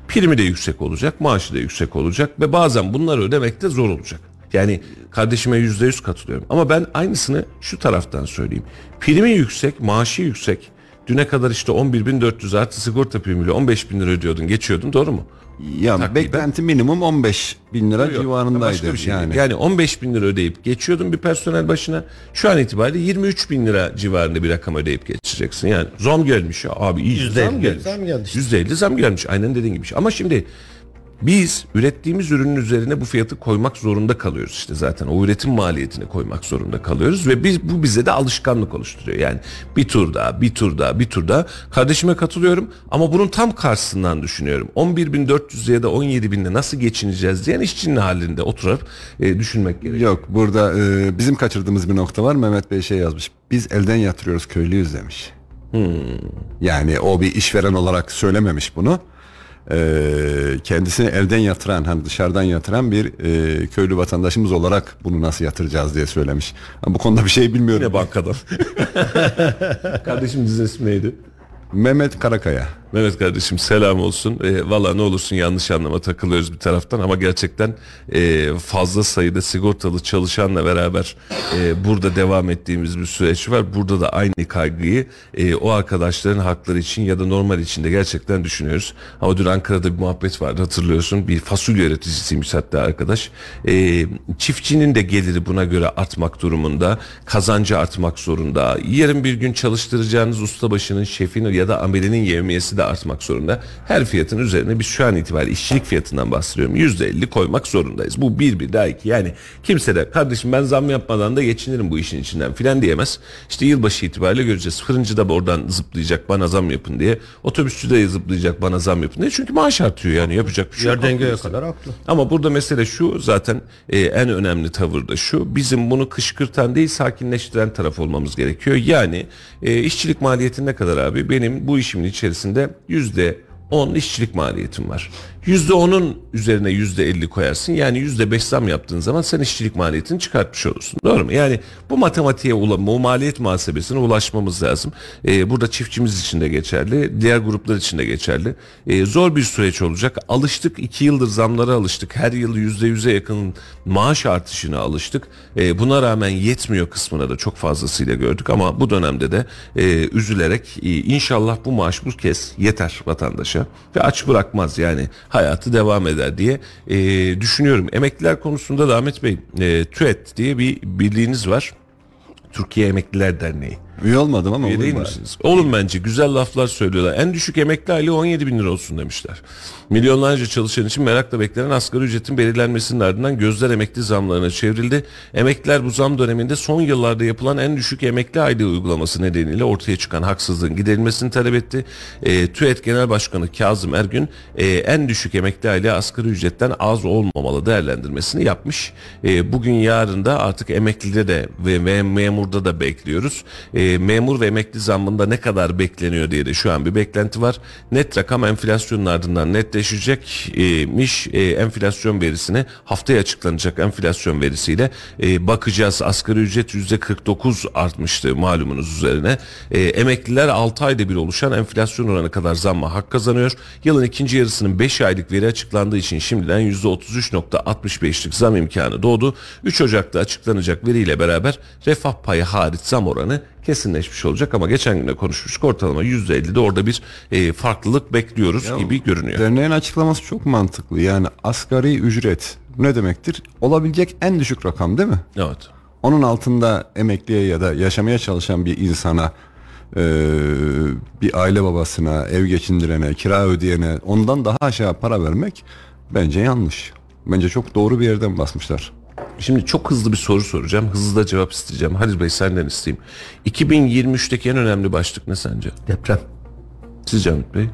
Primi de yüksek olacak, maaşı da yüksek olacak ve bazen bunları ödemek de zor olacak. Yani kardeşime yüzde yüz katılıyorum. Ama ben aynısını şu taraftan söyleyeyim. Primi yüksek, maaşı yüksek. Düne kadar işte 11.400 artı sigorta primiyle 15 bin lira ödüyordun, geçiyordun doğru mu? Ya Takriben. beklenti minimum 15 bin lira Yok, civarındaydı. başka bir şey yani. yani. yani 15 bin lira ödeyip geçiyordun bir personel başına. Şu an itibariyle 23 bin lira civarında bir rakam ödeyip geçeceksin. Yani zam gelmiş ya abi iyi Yüzde zam gelmiş. zam geldi işte. %50 zam gelmiş aynen dediğin gibi. Ama şimdi biz ürettiğimiz ürünün üzerine bu fiyatı koymak zorunda kalıyoruz işte zaten. O üretim maliyetini koymak zorunda kalıyoruz ve biz bu bize de alışkanlık oluşturuyor. Yani bir tur daha, bir tur daha, bir tur daha. Kardeşime katılıyorum ama bunun tam karşısından düşünüyorum. 11.400 ya da 17.000'le nasıl geçineceğiz diyen işçinin halinde oturup e, düşünmek gerekiyor. Yok burada e, bizim kaçırdığımız bir nokta var. Mehmet Bey şey yazmış. Biz elden yatırıyoruz köylüyüz demiş. Yani o bir işveren olarak söylememiş bunu. E, kendisini elden yatıran hani dışarıdan yatıran bir e, köylü vatandaşımız olarak bunu nasıl yatıracağız diye söylemiş. Ha, bu konuda bir şey bilmiyorum. Yine bankadan. Kardeşim ismi neydi? Mehmet Karakaya. Mehmet kardeşim selam olsun. E, Valla ne olursun yanlış anlama takılıyoruz bir taraftan ama gerçekten e, fazla sayıda sigortalı çalışanla beraber e, burada devam ettiğimiz bir süreç var. Burada da aynı kaygıyı e, o arkadaşların hakları için ya da normal için de gerçekten düşünüyoruz. Ama dün Ankara'da bir muhabbet vardı hatırlıyorsun. Bir fasulye üreticisiymiş hatta arkadaş. E, çiftçinin de geliri buna göre artmak durumunda. Kazancı artmak zorunda. Yarın bir gün çalıştıracağınız ustabaşının, şefin ya da amelinin yevmiyesi de artmak zorunda. Her fiyatın üzerine biz şu an itibariyle işçilik fiyatından bahsediyorum. %50 koymak zorundayız. Bu bir bir daha iki. Yani kimse de kardeşim ben zam yapmadan da geçinirim bu işin içinden filan diyemez. İşte yılbaşı itibariyle göreceğiz. Fırıncı da oradan zıplayacak bana zam yapın diye. Otobüsçü de zıplayacak bana zam yapın diye. Çünkü maaş artıyor yani yapacak bir şey yok. Yerden göğe kadar haklı. Ama burada mesele şu zaten e, en önemli tavır da şu. Bizim bunu kışkırtan değil sakinleştiren taraf olmamız gerekiyor. Yani e, işçilik maliyeti ne kadar abi? Benim bu işimin içerisinde yüzde 10 işçilik maliyetim var. %10'un üzerine %50 koyarsın. Yani %5 zam yaptığın zaman sen işçilik maliyetini çıkartmış olursun. Doğru mu? Yani bu matematiğe ulaşma, o maliyet muhasebesine ulaşmamız lazım. Ee, burada çiftçimiz için de geçerli. Diğer gruplar için de geçerli. Ee, zor bir süreç olacak. Alıştık. 2 yıldır zamlara alıştık. Her yıl %100'e yakın maaş artışına alıştık. Ee, buna rağmen yetmiyor kısmına da çok fazlasıyla gördük. Ama bu dönemde de e, üzülerek e, inşallah bu maaş bu kez yeter vatandaşa. Ve aç bırakmaz yani hayatı devam eder diye e, düşünüyorum. Emekliler konusunda da Ahmet Bey e, TÜET diye bir birliğiniz var. Türkiye Emekliler Derneği. Üye olmadım ama Üye değil bari. misiniz? Olun bence güzel laflar söylüyorlar. En düşük emekli aylığı 17 bin lira olsun demişler. Milyonlarca çalışan için merakla beklenen asgari ücretin belirlenmesinin ardından gözler emekli zamlarına çevrildi. Emekliler bu zam döneminde son yıllarda yapılan en düşük emekli aylığı uygulaması nedeniyle ortaya çıkan haksızlığın giderilmesini talep etti. E, TÜET Genel Başkanı Kazım Ergün e, en düşük emekli aylığı asgari ücretten az olmamalı değerlendirmesini yapmış. E, bugün yarın da artık emeklide de ve, ve memurda da bekliyoruz. E, memur ve emekli zammında ne kadar bekleniyor diye de şu an bir beklenti var. Net rakam enflasyonun ardından netleşecekmiş. E, enflasyon verisine haftaya açıklanacak enflasyon verisiyle e, bakacağız. Asgari ücret %49 artmıştı malumunuz üzerine. E, emekliler 6 ayda bir oluşan enflasyon oranı kadar zamma hak kazanıyor. Yılın ikinci yarısının 5 aylık veri açıklandığı için şimdiden %33.65'lik zam imkanı doğdu. 3 Ocak'ta açıklanacak veriyle beraber refah payı hariç zam oranı kesinleşmiş olacak ama geçen gün de konuşmuştuk ortalama %50'de orada bir e, farklılık bekliyoruz gibi görünüyor. Derneğin açıklaması çok mantıklı. Yani asgari ücret ne demektir? Olabilecek en düşük rakam değil mi? Evet. Onun altında emekliye ya da yaşamaya çalışan bir insana eee, bir aile babasına, ev geçindirene, kira ödeyene ondan daha aşağı para vermek bence yanlış. Bence çok doğru bir yerden basmışlar. Şimdi çok hızlı bir soru soracağım. Hızlı da cevap isteyeceğim. Halil Bey senden isteyeyim. 2023'teki en önemli başlık ne sence? Deprem. Sizce Ahmet Bey?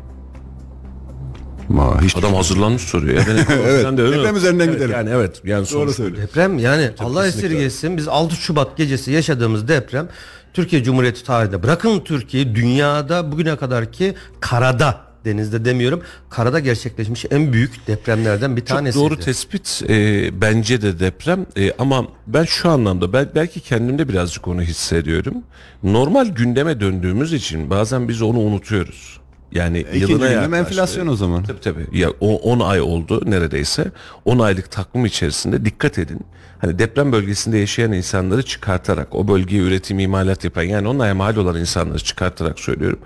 Ma, hiç Adam hazırlanmış soruyor. Ya. Ben Evet, de deprem üzerinden Evet, gidelim. Yani evet. Yani Doğru söylüyor. Deprem yani Allah esirgesin biz 6 Şubat gecesi yaşadığımız deprem Türkiye Cumhuriyeti tarihinde bırakın Türkiye dünyada bugüne kadar ki karada denizde demiyorum karada gerçekleşmiş en büyük depremlerden bir Çok tanesi. doğru tespit. Ee, bence de deprem. Ee, ama ben şu anlamda bel- belki kendimde birazcık onu hissediyorum. Normal gündeme döndüğümüz için bazen biz onu unutuyoruz. Yani İkinci yılına gündem yaklaştı. enflasyon o zaman. Tabii tabii. Ya o 10 ay oldu neredeyse. 10 aylık takvim içerisinde dikkat edin. Hani deprem bölgesinde yaşayan insanları çıkartarak, o bölgeye üretim imalat yapan yani onunla mal olan insanları çıkartarak söylüyorum.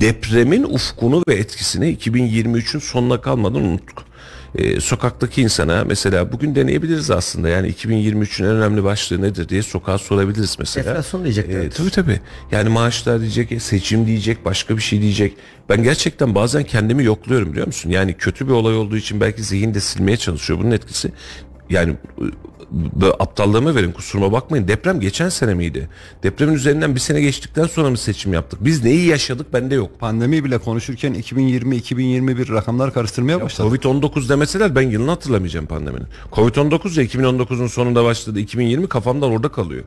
Depremin ufkunu ve etkisini 2023'ün sonuna kalmadan unuttuk. Ee, sokaktaki insana mesela bugün deneyebiliriz aslında yani 2023'ün en önemli başlığı nedir diye sokağa sorabiliriz mesela. Enflasyon diyecekler. Ee, tabii tabii. Yani maaşlar diyecek, seçim diyecek, başka bir şey diyecek. Ben gerçekten bazen kendimi yokluyorum biliyor musun? Yani kötü bir olay olduğu için belki zihin de silmeye çalışıyor bunun etkisi. Yani aptallığıma verin kusuruma bakmayın. Deprem geçen sene miydi? Depremin üzerinden bir sene geçtikten sonra mı seçim yaptık? Biz neyi yaşadık bende yok. Pandemi bile konuşurken 2020-2021 rakamlar karıştırmaya başladı. Covid-19 demeseler ben yılını hatırlamayacağım pandeminin. Covid-19 ya 2019'un sonunda başladı. 2020 kafamdan orada kalıyor.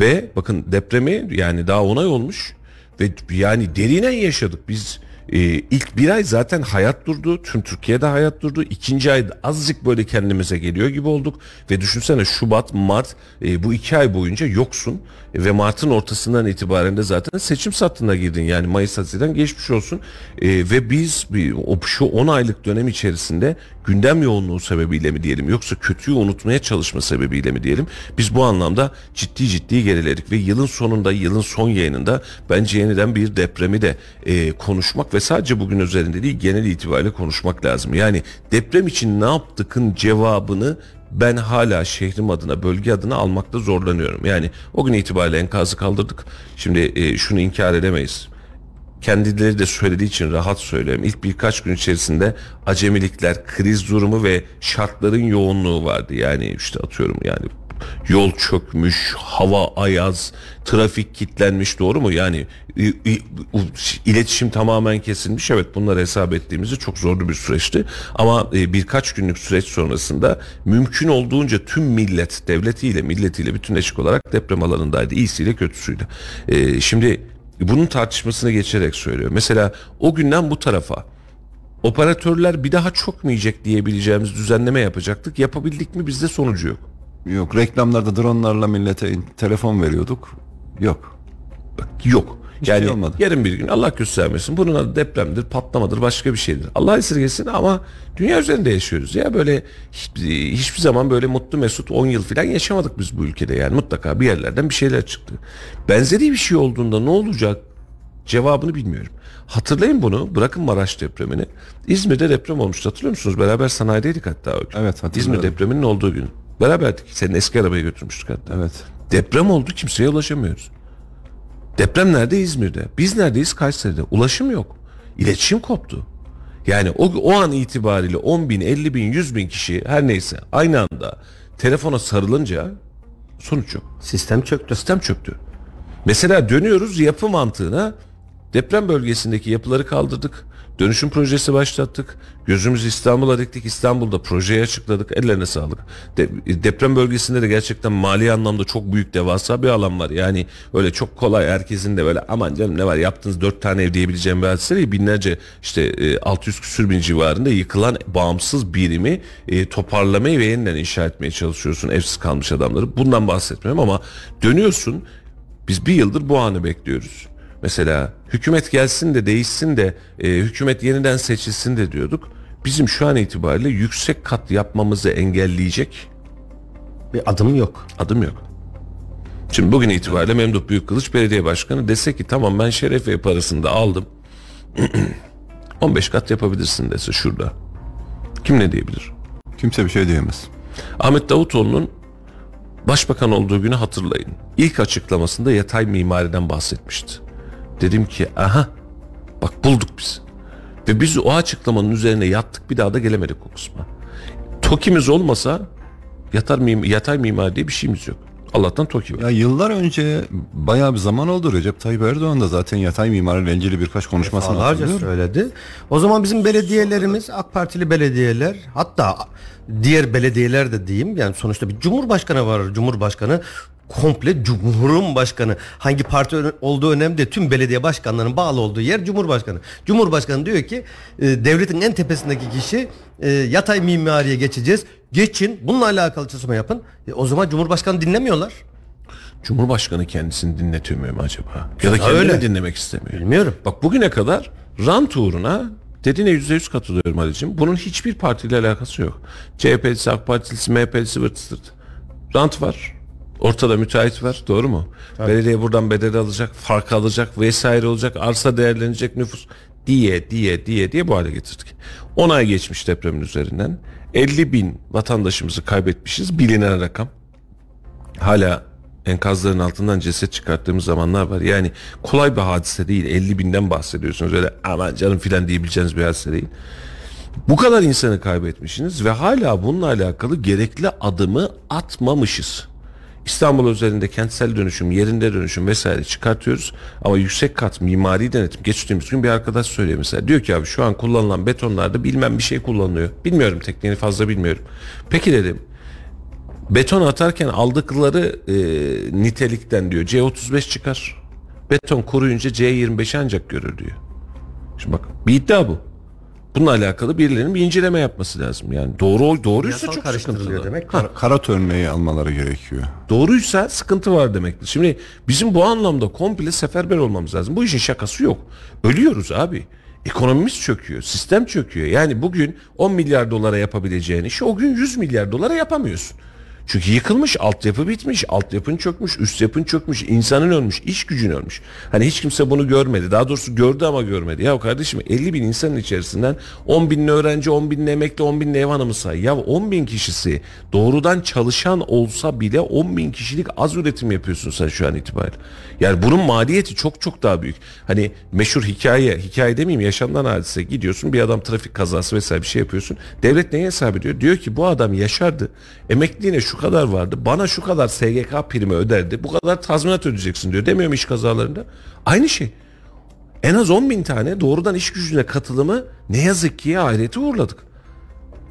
Ve bakın depremi yani daha 10 ay olmuş ve yani derinen yaşadık. Biz e, ilk bir ay zaten hayat durdu. Tüm Türkiye'de hayat durdu. İkinci ayda azıcık böyle kendimize geliyor gibi olduk. Ve düşünsene Şubat, Mart e, bu iki ay boyunca yoksun. E, ve Mart'ın ortasından itibaren de zaten seçim sattığına girdin. Yani Mayıs Haziran geçmiş olsun. E, ve biz o, şu 10 aylık dönem içerisinde gündem yoğunluğu sebebiyle mi diyelim yoksa kötüyü unutmaya çalışma sebebiyle mi diyelim biz bu anlamda ciddi ciddi geriledik ve yılın sonunda yılın son yayınında bence yeniden bir depremi de e, konuşmak ve sadece bugün üzerinde değil genel itibariyle konuşmak lazım. Yani deprem için ne yaptıkın cevabını ben hala şehrim adına, bölge adına almakta zorlanıyorum. Yani o gün itibariyle enkazı kaldırdık. Şimdi e, şunu inkar edemeyiz kendileri de söylediği için rahat söylüyorum. İlk birkaç gün içerisinde acemilikler, kriz durumu ve şartların yoğunluğu vardı. Yani işte atıyorum yani yol çökmüş, hava ayaz, trafik kilitlenmiş doğru mu? Yani iletişim tamamen kesilmiş. Evet bunları hesap ettiğimizde çok zorlu bir süreçti. Ama e, birkaç günlük süreç sonrasında mümkün olduğunca tüm millet, devletiyle, milletiyle bütünleşik olarak deprem alanındaydı. İyisiyle kötüsüyle. Şimdi bunun tartışmasını geçerek söylüyor. Mesela o günden bu tarafa operatörler bir daha yiyecek diyebileceğimiz düzenleme yapacaktık. Yapabildik mi bizde sonucu yok. Yok reklamlarda dronlarla millete in- telefon veriyorduk. Yok. Yok. Hiçbir yani şey olmadı. yarın bir gün Allah göstermesin bunun adı depremdir, patlamadır, başka bir şeydir. Allah esirgesin ama dünya üzerinde yaşıyoruz. Ya böyle hiç- hiçbir zaman böyle mutlu mesut 10 yıl falan yaşamadık biz bu ülkede yani mutlaka bir yerlerden bir şeyler çıktı. Benzeri bir şey olduğunda ne olacak cevabını bilmiyorum. Hatırlayın bunu bırakın Maraş depremini. İzmir'de deprem olmuştu hatırlıyor musunuz? Beraber sanayideydik hatta o gün. Evet, hatırlıyorum. İzmir depreminin olduğu gün. Beraberdik. Senin eski arabayı götürmüştük hatta. Evet. Deprem oldu kimseye ulaşamıyoruz. Deprem nerede? İzmir'de. Biz neredeyiz? Kayseri'de. Ulaşım yok. İletişim koptu. Yani o, o an itibariyle 10 bin, 50 bin, 100 bin kişi her neyse aynı anda telefona sarılınca sonuç yok. Sistem çöktü. Sistem çöktü. Mesela dönüyoruz yapı mantığına deprem bölgesindeki yapıları kaldırdık. Dönüşüm projesi başlattık. Gözümüz İstanbul'a diktik. İstanbul'da projeyi açıkladık. Ellerine sağlık. De- deprem bölgesinde de gerçekten mali anlamda çok büyük devasa bir alan var. Yani öyle çok kolay herkesin de böyle aman canım ne var yaptınız dört tane ev diyebileceğim bir hadise değil. Binlerce işte e, 600 küsür bin civarında yıkılan bağımsız birimi e, toparlamayı ve yeniden inşa etmeye çalışıyorsun evsiz kalmış adamları. Bundan bahsetmiyorum ama dönüyorsun biz bir yıldır bu anı bekliyoruz. Mesela hükümet gelsin de değişsin de e, hükümet yeniden seçilsin de diyorduk. Bizim şu an itibariyle yüksek kat yapmamızı engelleyecek Bir adım yok. adım yok. Şimdi bugün itibariyle Memduh Büyükkılıç Belediye Başkanı dese ki tamam ben şerefiye parasını da aldım. 15 kat yapabilirsin dese şurada. Kim ne diyebilir? Kimse bir şey diyemez. Ahmet Davutoğlu'nun başbakan olduğu günü hatırlayın. İlk açıklamasında yatay mimariden bahsetmişti. Dedim ki aha bak bulduk biz. Ve biz o açıklamanın üzerine yattık bir daha da gelemedik o kısma. TOKİ'miz olmasa yatar mim yatay mimari diye bir şeyimiz yok. Allah'tan TOKİ var. Ya yıllar önce bayağı bir zaman oldu Recep Tayyip Erdoğan da zaten yatay mimariyle ilgili birkaç konuşmasını Defalarca söyledi. O zaman bizim belediyelerimiz AK Partili belediyeler hatta diğer belediyeler de diyeyim yani sonuçta bir cumhurbaşkanı var. Cumhurbaşkanı komple cumhurun başkanı. Hangi parti olduğu önemli değil. Tüm belediye başkanlarının bağlı olduğu yer Cumhurbaşkanı. Cumhurbaşkanı diyor ki e, devletin en tepesindeki kişi e, yatay mimariye geçeceğiz. Geçin bununla alakalı çalışma yapın. E, o zaman Cumhurbaşkanı dinlemiyorlar. Cumhurbaşkanı kendisini dinletmiyor mu acaba? Ya da kendini öyle. dinlemek istemiyor. Bilmiyorum. Bak bugüne kadar rant uğruna dediğine yüzde yüz katılıyorum Ali'cim. Bunun hiçbir partiyle alakası yok. CHP'lisi, AK Partilisi, MHP'lisi vırt. Rant var. Ortada müteahhit var. Doğru mu? Belediye buradan bedel alacak, fark alacak vesaire olacak. Arsa değerlenecek nüfus diye diye diye diye bu hale getirdik. 10 ay geçmiş depremin üzerinden. 50 bin vatandaşımızı kaybetmişiz. Bilinen rakam hala enkazların altından ceset çıkarttığımız zamanlar var. Yani kolay bir hadise değil. 50 binden bahsediyorsunuz. Öyle aman canım filan diyebileceğiniz bir hadise değil. Bu kadar insanı kaybetmişsiniz ve hala bununla alakalı gerekli adımı atmamışız. İstanbul üzerinde kentsel dönüşüm, yerinde dönüşüm vesaire çıkartıyoruz. Ama yüksek kat mimari denetim geçtiğimiz gün bir arkadaş söylüyor mesela. Diyor ki abi şu an kullanılan betonlarda bilmem bir şey kullanılıyor. Bilmiyorum tekniğini fazla bilmiyorum. Peki dedim beton atarken aldıkları e, nitelikten diyor C35 çıkar. Beton kuruyunca C25 ancak görür diyor. Şimdi bak bir iddia bu. Bununla alakalı birilerinin bir inceleme yapması lazım. Yani doğru doğruysa Yasal çok karıştırılıyor sıkıntılı. demek. Ha, Karat örneği almaları gerekiyor. doğruysa sıkıntı var demektir. Şimdi bizim bu anlamda komple seferber olmamız lazım. Bu işin şakası yok. Ölüyoruz abi. Ekonomimiz çöküyor, sistem çöküyor. Yani bugün 10 milyar dolara yapabileceğin işi o gün 100 milyar dolara yapamıyorsun. Çünkü yıkılmış, altyapı bitmiş, altyapın çökmüş, üst yapın çökmüş, insanın ölmüş, iş gücün ölmüş. Hani hiç kimse bunu görmedi. Daha doğrusu gördü ama görmedi. Ya kardeşim 50 bin insanın içerisinden 10 bin öğrenci, 10 bin emekli, 10 bin ev hanımı say. Ya 10 bin kişisi doğrudan çalışan olsa bile 10 bin kişilik az üretim yapıyorsun sen şu an itibariyle. Yani bunun maliyeti çok çok daha büyük. Hani meşhur hikaye, hikaye demeyeyim yaşamdan hadise. Gidiyorsun bir adam trafik kazası vesaire bir şey yapıyorsun. Devlet neye hesap ediyor? Diyor ki bu adam yaşardı. Emekliliğine şu kadar vardı. Bana şu kadar SGK primi öderdi. Bu kadar tazminat ödeyeceksin diyor. Demiyor mu iş kazalarında? Aynı şey. En az 10 bin tane doğrudan iş gücüne katılımı ne yazık ki hayrete uğurladık.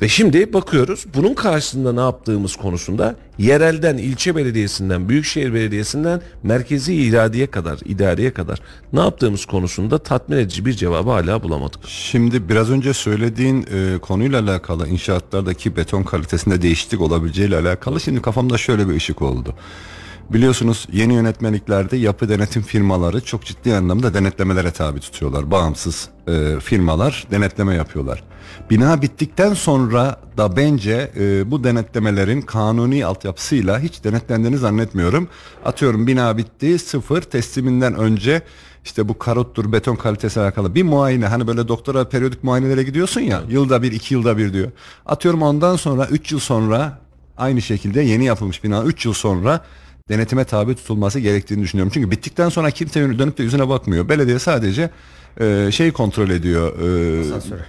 Ve şimdi bakıyoruz bunun karşısında ne yaptığımız konusunda yerelden, ilçe belediyesinden, büyükşehir belediyesinden merkezi iradeye kadar, idareye kadar ne yaptığımız konusunda tatmin edici bir cevabı hala bulamadık. Şimdi biraz önce söylediğin e, konuyla alakalı inşaatlardaki beton kalitesinde değişiklik olabileceğiyle alakalı şimdi kafamda şöyle bir ışık oldu. Biliyorsunuz yeni yönetmeliklerde yapı denetim firmaları çok ciddi anlamda denetlemelere tabi tutuyorlar. Bağımsız e, firmalar denetleme yapıyorlar. Bina bittikten sonra da bence e, bu denetlemelerin kanuni altyapısıyla hiç denetlendiğini zannetmiyorum. Atıyorum bina bitti sıfır tesliminden önce işte bu karottur beton kalitesi alakalı bir muayene hani böyle doktora periyodik muayenelere gidiyorsun ya yılda bir iki yılda bir diyor. Atıyorum ondan sonra 3 yıl sonra aynı şekilde yeni yapılmış bina 3 yıl sonra denetime tabi tutulması gerektiğini düşünüyorum. Çünkü bittikten sonra kimse dönüp de yüzüne bakmıyor. Belediye sadece e, şey kontrol ediyor. E, Asansörü.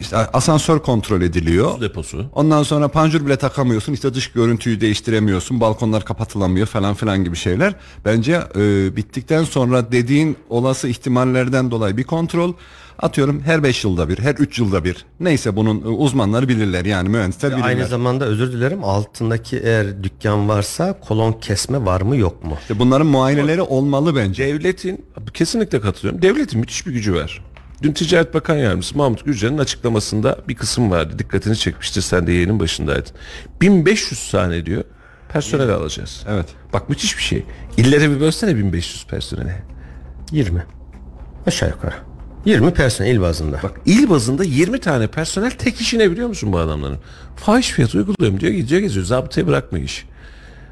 işte asansör kontrol ediliyor. Deposu. Ondan sonra panjur bile takamıyorsun. işte dış görüntüyü değiştiremiyorsun. Balkonlar kapatılamıyor falan filan gibi şeyler. Bence e, bittikten sonra dediğin olası ihtimallerden dolayı bir kontrol atıyorum her 5 yılda bir, her 3 yılda bir. Neyse bunun e, uzmanları bilirler yani mühendisler bilirler. Aynı zamanda özür dilerim altındaki eğer dükkan varsa kolon kesme var mı yok mu? İşte bunların muayeneleri olmalı bence. Devletin, kesinlikle katılıyorum. Devletin müthiş bir gücü var. Dün Ticaret Bakan Yardımcısı Mahmut Gürcan'ın açıklamasında bir kısım vardı. Dikkatini çekmiştir sen de yayının başındaydın. 1500 tane diyor personel alacağız. Evet. Bak müthiş bir şey. İllere bir bölsene 1500 personeli. 20. Aşağı yukarı. 20 personel il bazında. Bak il bazında 20 tane personel tek işine biliyor musun bu adamların? Fahiş fiyat uyguluyorum diyor gidiyor geziyor. Zabıtayı bırakmıyor iş.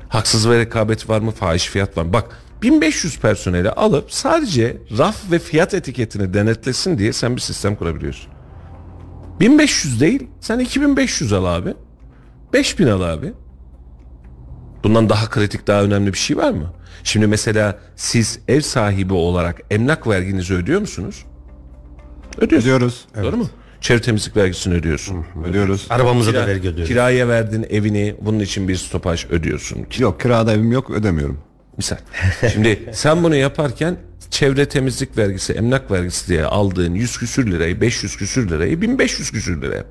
Haksız ve rekabet var mı? Fahiş fiyat var mı? Bak 1500 personeli alıp sadece raf ve fiyat etiketini denetlesin diye sen bir sistem kurabiliyorsun. 1500 değil sen 2500 al abi. 5000 al abi. Bundan daha kritik daha önemli bir şey var mı? Şimdi mesela siz ev sahibi olarak emlak verginizi ödüyor musunuz? Ödüyorsunuz. Ödüyoruz. Doğru mu? Çevre temizlik vergisini ödüyorsun. Ödüyoruz. Arabamıza Kira- da vergi ödüyoruz. kiraya verdin evini bunun için bir stopaj ödüyorsun. Yok kirada evim yok ödemiyorum. Misal. Şimdi sen bunu yaparken çevre temizlik vergisi, emlak vergisi diye aldığın 100 küsür lirayı, 500 küsür lirayı 1500 küsür lira yap.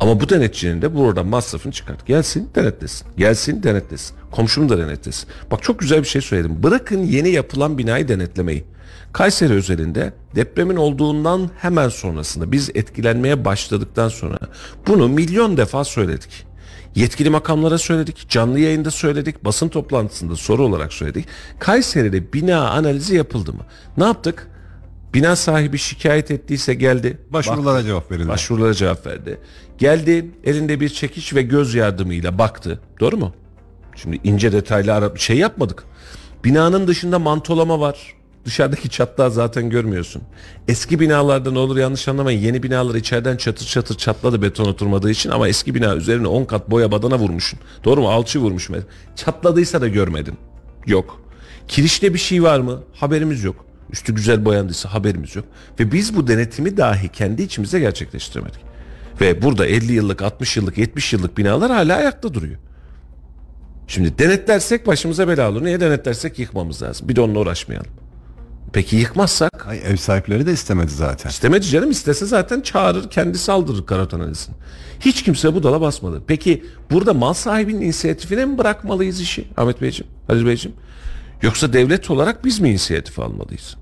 Ama bu denetçinin de buradan masrafını çıkart. Gelsin denetlesin. Gelsin denetlesin. Komşum da denetlesin. Bak çok güzel bir şey söyledim. Bırakın yeni yapılan binayı denetlemeyi. Kayseri özelinde depremin olduğundan hemen sonrasında biz etkilenmeye başladıktan sonra bunu milyon defa söyledik. Yetkili makamlara söyledik, canlı yayında söyledik, basın toplantısında soru olarak söyledik. Kayseri'de bina analizi yapıldı mı? Ne yaptık? Bina sahibi şikayet ettiyse geldi. Başvurulara cevap verildi. Başvurulara cevap verdi. Geldi elinde bir çekiç ve göz yardımıyla baktı. Doğru mu? Şimdi ince detaylı şey yapmadık. Binanın dışında mantolama var. Dışarıdaki çatlağı zaten görmüyorsun. Eski binalarda ne olur yanlış anlamayın. Yeni binalar içeriden çatır çatır çatladı beton oturmadığı için ama eski bina üzerine 10 kat boya badana vurmuşsun. Doğru mu? Alçı vurmuşum. Çatladıysa da görmedin. Yok. Kirişte bir şey var mı? Haberimiz yok. Üstü güzel boyandıysa haberimiz yok. Ve biz bu denetimi dahi kendi içimizde gerçekleştiremedik. Ve burada 50 yıllık, 60 yıllık, 70 yıllık binalar hala ayakta duruyor. Şimdi denetlersek başımıza bela olur. Niye denetlersek yıkmamız lazım. Bir de onunla uğraşmayalım. Peki yıkmazsak? Ay, ev sahipleri de istemedi zaten. İstemedi canım istese zaten çağırır kendisi aldırır karot analizini. Hiç kimse bu dala basmadı. Peki burada mal sahibinin inisiyatifine mi bırakmalıyız işi Ahmet Beyciğim, Halil Beyciğim? Yoksa devlet olarak biz mi inisiyatif almalıyız?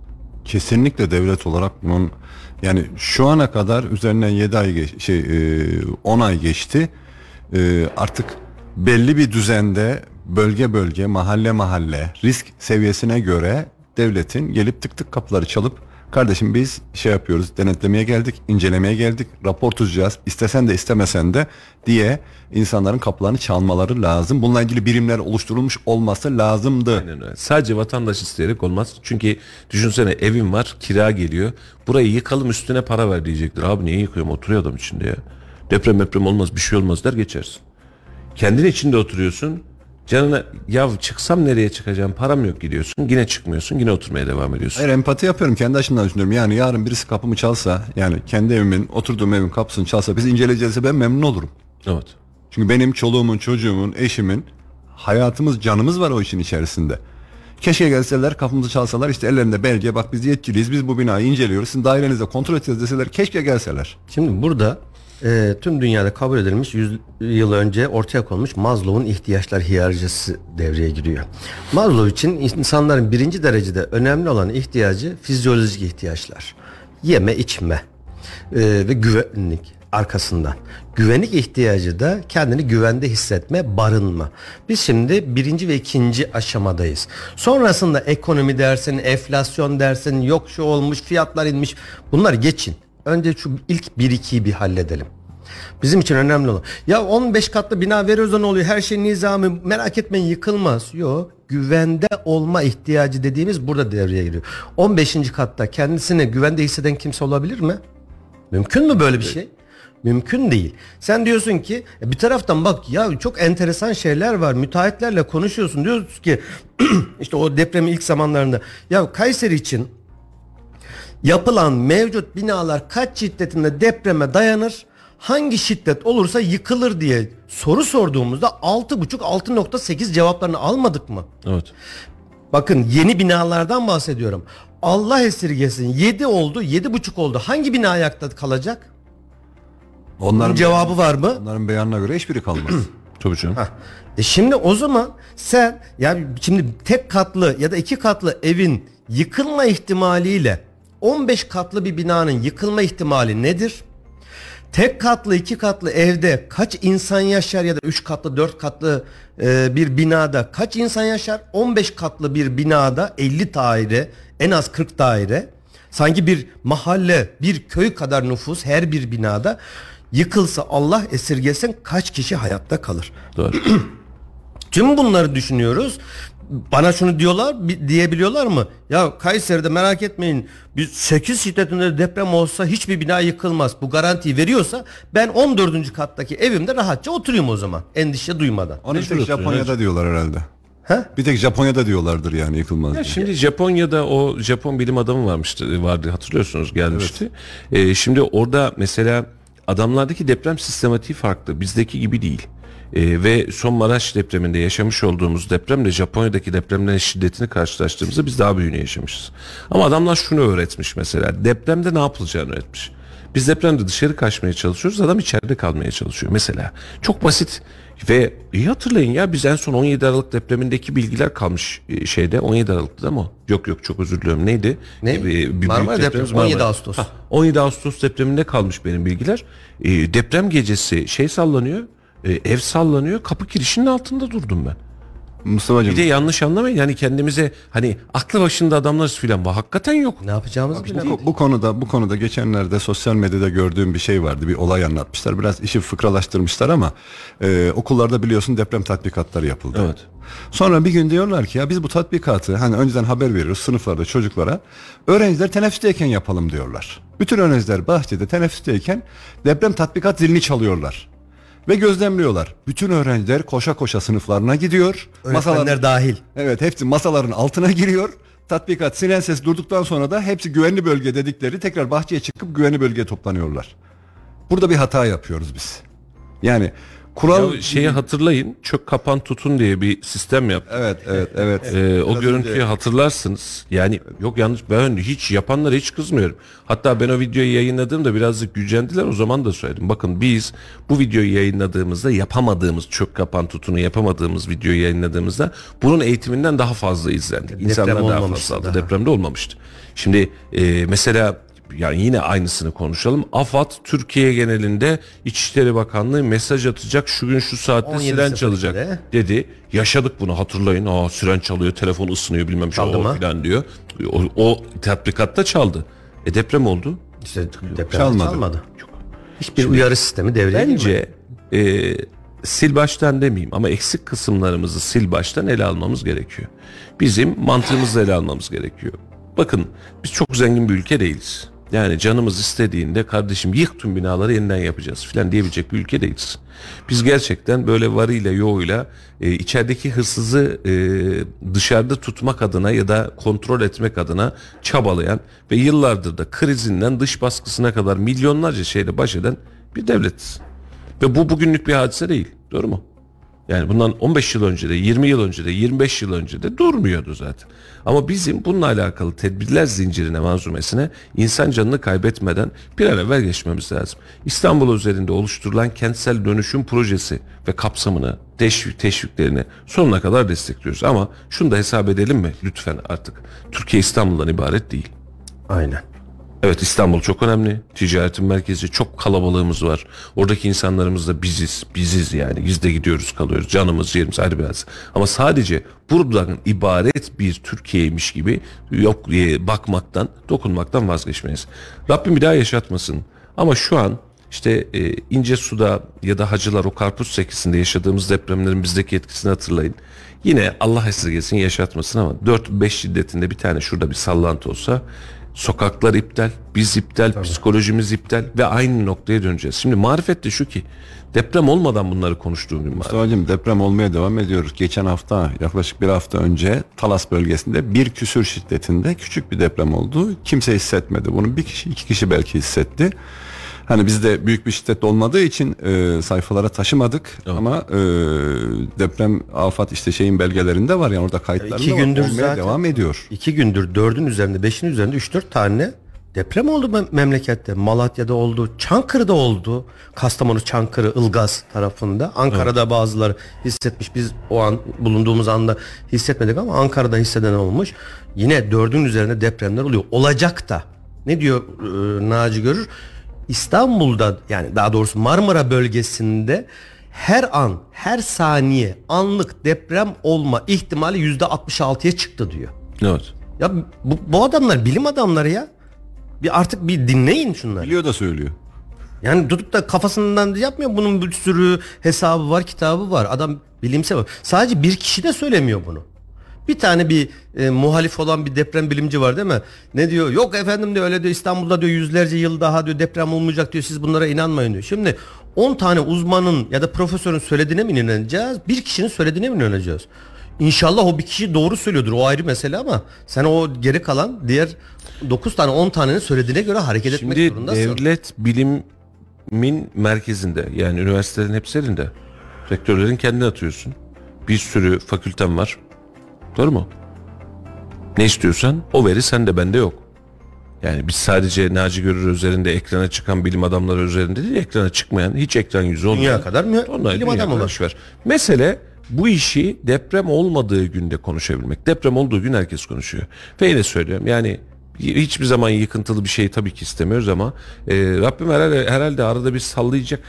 Kesinlikle devlet olarak bunun yani şu ana kadar üzerinden 7 ay geç, şey e, 10 ay geçti. E, artık belli bir düzende bölge bölge, mahalle mahalle risk seviyesine göre devletin gelip tık tık kapıları çalıp kardeşim biz şey yapıyoruz denetlemeye geldik, incelemeye geldik, rapor tutacağız. istesen de istemesen de diye insanların kapılarını çalmaları lazım. Bununla ilgili birimler oluşturulmuş olması lazımdı. Aynen öyle. Sadece vatandaş isteyerek olmaz. Çünkü düşünsene evim var kira geliyor. Burayı yıkalım üstüne para ver diyecektir. Abi niye yıkıyorum oturuyor adam içinde ya. Deprem deprem olmaz bir şey olmaz der geçersin. Kendin içinde oturuyorsun. Canına ya çıksam nereye çıkacağım param yok gidiyorsun. Yine çıkmıyorsun yine oturmaya devam ediyorsun. Hayır empati yapıyorum kendi açımdan düşünüyorum. Yani yarın birisi kapımı çalsa yani kendi evimin oturduğum evin kapısını çalsa biz inceleyeceğiz ben memnun olurum. Evet. Çünkü benim çoluğumun çocuğumun eşimin hayatımız canımız var o işin içerisinde. Keşke gelseler kapımızı çalsalar işte ellerinde belge bak biz yetkiliyiz biz bu binayı inceliyoruz sizin dairenizde kontrol edeceğiz deseler keşke gelseler. Şimdi burada e, tüm dünyada kabul edilmiş 100 yıl önce ortaya konmuş Maslow'un ihtiyaçlar hiyerarşisi devreye giriyor. Maslow için insanların birinci derecede önemli olan ihtiyacı fizyolojik ihtiyaçlar. Yeme, içme e, ve güvenlik arkasından. Güvenlik ihtiyacı da kendini güvende hissetme, barınma. Biz şimdi birinci ve ikinci aşamadayız. Sonrasında ekonomi dersin, enflasyon dersin, yok şu olmuş, fiyatlar inmiş. Bunlar geçin. Önce şu ilk 1-2'yi bir halledelim. Bizim için önemli olan. Ya 15 katlı bina veriyoruz da ne oluyor? Her şey nizami. Merak etmeyin yıkılmaz. Yok. Güvende olma ihtiyacı dediğimiz burada devreye giriyor. 15. katta kendisine güvende hisseden kimse olabilir mi? Mümkün mü böyle bir şey? Mümkün değil. Sen diyorsun ki e, bir taraftan bak ya çok enteresan şeyler var. Müteahhitlerle konuşuyorsun. Diyorsun ki işte o depremin ilk zamanlarında ya Kayseri için yapılan mevcut binalar kaç şiddetinde depreme dayanır? Hangi şiddet olursa yıkılır diye soru sorduğumuzda 6.5 6.8 cevaplarını almadık mı? Evet. Bakın yeni binalardan bahsediyorum. Allah esirgesin 7 oldu 7.5 oldu. Hangi bina ayakta kalacak? Bunun Onların cevabı var mı? Onların beyanına göre hiçbiri kalmaz. Tabii canım. Hah. E şimdi o zaman sen yani şimdi tek katlı ya da iki katlı evin yıkılma ihtimaliyle 15 katlı bir binanın yıkılma ihtimali nedir? Tek katlı iki katlı evde kaç insan yaşar ya da üç katlı dört katlı e, bir binada kaç insan yaşar? 15 katlı bir binada 50 daire en az 40 daire sanki bir mahalle bir köy kadar nüfus her bir binada yıkılsa Allah esirgesin kaç kişi hayatta kalır? Doğru. Tüm bunları düşünüyoruz. Bana şunu diyorlar bi- diyebiliyorlar mı? Ya Kayseri'de merak etmeyin. Biz 8 şiddetinde deprem olsa hiçbir bina yıkılmaz. Bu garantiyi veriyorsa ben 14. kattaki evimde rahatça oturayım o zaman. Endişe duymadan. Onu işte Mecbur Japonya'da diyorlar herhalde. Ha? Bir tek Japonya'da diyorlardır yani yıkılmaz Ya diye. şimdi Japonya'da o Japon bilim adamı varmıştı vardı hatırlıyorsunuz gelmişti. Ee, şimdi orada mesela adamlardaki deprem sistematiği farklı. Bizdeki gibi değil. Ee, ve son Maraş depreminde yaşamış olduğumuz depremle Japonya'daki depremlerin şiddetini karşılaştığımızda biz daha büyüğünü yaşamışız. Ama adamlar şunu öğretmiş mesela. Depremde ne yapılacağını öğretmiş. Biz depremde dışarı kaçmaya çalışıyoruz. Adam içeride kalmaya çalışıyor mesela. Çok basit ve iyi hatırlayın ya biz en son 17 Aralık depremindeki bilgiler kalmış e, şeyde 17 Aralık'ta değil mi? Yok yok çok özür diliyorum. Neydi? Ne? E, bir- Marmara depremi, depremimiz 17 Marmara. Ağustos. Hah, 17 Ağustos depreminde kalmış benim bilgiler. E, deprem gecesi şey sallanıyor. E, ev sallanıyor. Kapı kirişinin altında durdum ben. Mustafa'cığım Bir de yanlış anlamayın. Yani kendimize hani aklı başında adamlarız filan. Hakikaten yok. Ne yapacağımızı bilemedik. bu, bu konuda bu konuda geçenlerde sosyal medyada gördüğüm bir şey vardı. Bir olay anlatmışlar. Biraz işi fıkralaştırmışlar ama e, okullarda biliyorsun deprem tatbikatları yapıldı. Evet. Sonra bir gün diyorlar ki ya biz bu tatbikatı hani önceden haber veriyoruz sınıflarda çocuklara. Öğrenciler teneffüsteyken yapalım diyorlar. Bütün öğrenciler bahçede teneffüsteyken deprem tatbikat zilini çalıyorlar. Ve gözlemliyorlar. Bütün öğrenciler koşa koşa sınıflarına gidiyor. Öğretmenler dahil. Evet hepsi masaların altına giriyor. Tatbikat siren ses durduktan sonra da hepsi güvenli bölge dedikleri tekrar bahçeye çıkıp güvenli bölgeye toplanıyorlar. Burada bir hata yapıyoruz biz. Yani kural Ya şeyi hatırlayın. Çök kapan tutun diye bir sistem yaptı. Evet evet evet. Ee, o Biraz görüntüyü önce- hatırlarsınız. Yani yok yanlış ben hiç yapanlara hiç kızmıyorum. Hatta ben o videoyu yayınladığımda birazcık gücendiler o zaman da söyledim. Bakın biz bu videoyu yayınladığımızda yapamadığımız çök kapan tutunu yapamadığımız videoyu yayınladığımızda bunun eğitiminden daha fazla izlendik. İnsanlar daha fazla aldı. Depremde olmamıştı. Şimdi e, mesela yani yine aynısını konuşalım. AFAD Türkiye genelinde İçişleri Bakanlığı mesaj atacak şu gün şu saatte 17 siren çalacak seferinde. dedi. Yaşadık bunu hatırlayın. Aa siren çalıyor, telefon ısınıyor bilmem şu mı? filan diyor. O, o tatbikatta çaldı. E deprem oldu. İşte deprem Çalmadı. çalmadı. Hiçbir uyarı sistemi devreye girmedi. Bence e, sil baştan demeyeyim ama eksik kısımlarımızı sil baştan ele almamız gerekiyor. Bizim mantığımızla ele almamız gerekiyor. Bakın biz çok zengin bir ülke değiliz. Yani canımız istediğinde kardeşim yık tüm binaları yeniden yapacağız filan diyebilecek bir ülke değiliz. Biz gerçekten böyle varıyla yoğuyla e, içerideki hırsızı e, dışarıda tutmak adına ya da kontrol etmek adına çabalayan ve yıllardır da krizinden dış baskısına kadar milyonlarca şeyle baş eden bir devletiz. Ve bu bugünlük bir hadise değil. Doğru mu? Yani bundan 15 yıl önce de 20 yıl önce de 25 yıl önce de durmuyordu zaten. Ama bizim bununla alakalı tedbirler zincirine manzumesine insan canını kaybetmeden bir an evvel geçmemiz lazım. İstanbul üzerinde oluşturulan kentsel dönüşüm projesi ve kapsamını, teşvik, teşviklerini sonuna kadar destekliyoruz. Ama şunu da hesap edelim mi lütfen artık. Türkiye İstanbul'dan ibaret değil. Aynen. Evet İstanbul çok önemli. Ticaretin merkezi çok kalabalığımız var. Oradaki insanlarımız da biziz. Biziz yani. Biz de gidiyoruz kalıyoruz. Canımız yerimiz ayrı biraz. Ama sadece buradan ibaret bir Türkiye'ymiş gibi yok e, bakmaktan, dokunmaktan vazgeçmeyiz. Rabbim bir daha yaşatmasın. Ama şu an işte e, ince suda ya da hacılar o karpuz sekisinde yaşadığımız depremlerin bizdeki etkisini hatırlayın. Yine Allah esirgesin yaşatmasın ama 4-5 şiddetinde bir tane şurada bir sallantı olsa sokaklar iptal, biz iptal, psikolojimiz iptal ve aynı noktaya döneceğiz. Şimdi marifet de şu ki deprem olmadan bunları konuştuğum gün marifet. Mustafa'cığım deprem olmaya devam ediyoruz. Geçen hafta yaklaşık bir hafta önce Talas bölgesinde bir küsür şiddetinde küçük bir deprem oldu. Kimse hissetmedi. Bunu bir kişi iki kişi belki hissetti. Hani bizde büyük bir şiddet olmadığı için e, sayfalara taşımadık ama e, deprem afat işte şeyin belgelerinde var yani orada kayıtlarında İki var. gündür Olmaya zaten- devam ediyor. İki gündür dördün üzerinde beşin üzerinde üç dört tane deprem oldu mem- memlekette. Malatya'da oldu, Çankırı'da oldu. Kastamonu, Çankırı, Ilgaz tarafında. Ankara'da bazıları hissetmiş. Biz o an bulunduğumuz anda hissetmedik ama Ankara'da hisseden olmuş. Yine dördün üzerinde depremler oluyor. Olacak da. Ne diyor e, Naci Görür? İstanbul'da yani daha doğrusu Marmara bölgesinde her an, her saniye anlık deprem olma ihtimali yüzde 66'ya çıktı diyor. Evet. Ya bu, bu adamlar bilim adamları ya. Bir artık bir dinleyin şunları. Biliyor da söylüyor. Yani tutup da kafasından yapmıyor. Bunun bir sürü hesabı var, kitabı var. Adam bilimsel. Sadece bir kişi de söylemiyor bunu. Bir tane bir e, muhalif olan bir deprem bilimci var değil mi? Ne diyor? Yok efendim diyor öyle diyor İstanbul'da diyor yüzlerce yıl daha diyor deprem olmayacak diyor. Siz bunlara inanmayın diyor. Şimdi 10 tane uzmanın ya da profesörün söylediğine mi inanacağız? Bir kişinin söylediğine mi inanacağız? İnşallah o bir kişi doğru söylüyordur. O ayrı mesele ama sen o geri kalan diğer 9 tane 10 tanenin söylediğine göre hareket etmek Şimdi zorundasın. devlet bilimin merkezinde yani üniversitelerin hepsinde rektörlerin kendine atıyorsun. Bir sürü fakülten var. Doğru mu? Ne istiyorsan o veri sende bende yok. Yani biz sadece Naci Görür üzerinde ekrana çıkan bilim adamları üzerinde değil ekrana çıkmayan hiç ekran yüzü olmayan. Dünya kadar mı Onlar bilim adamı var. var. Mesele bu işi deprem olmadığı günde konuşabilmek. Deprem olduğu gün herkes konuşuyor. Ve yine söylüyorum yani hiçbir zaman yıkıntılı bir şey tabii ki istemiyoruz ama e, Rabbim herhalde, herhalde arada bir sallayacak.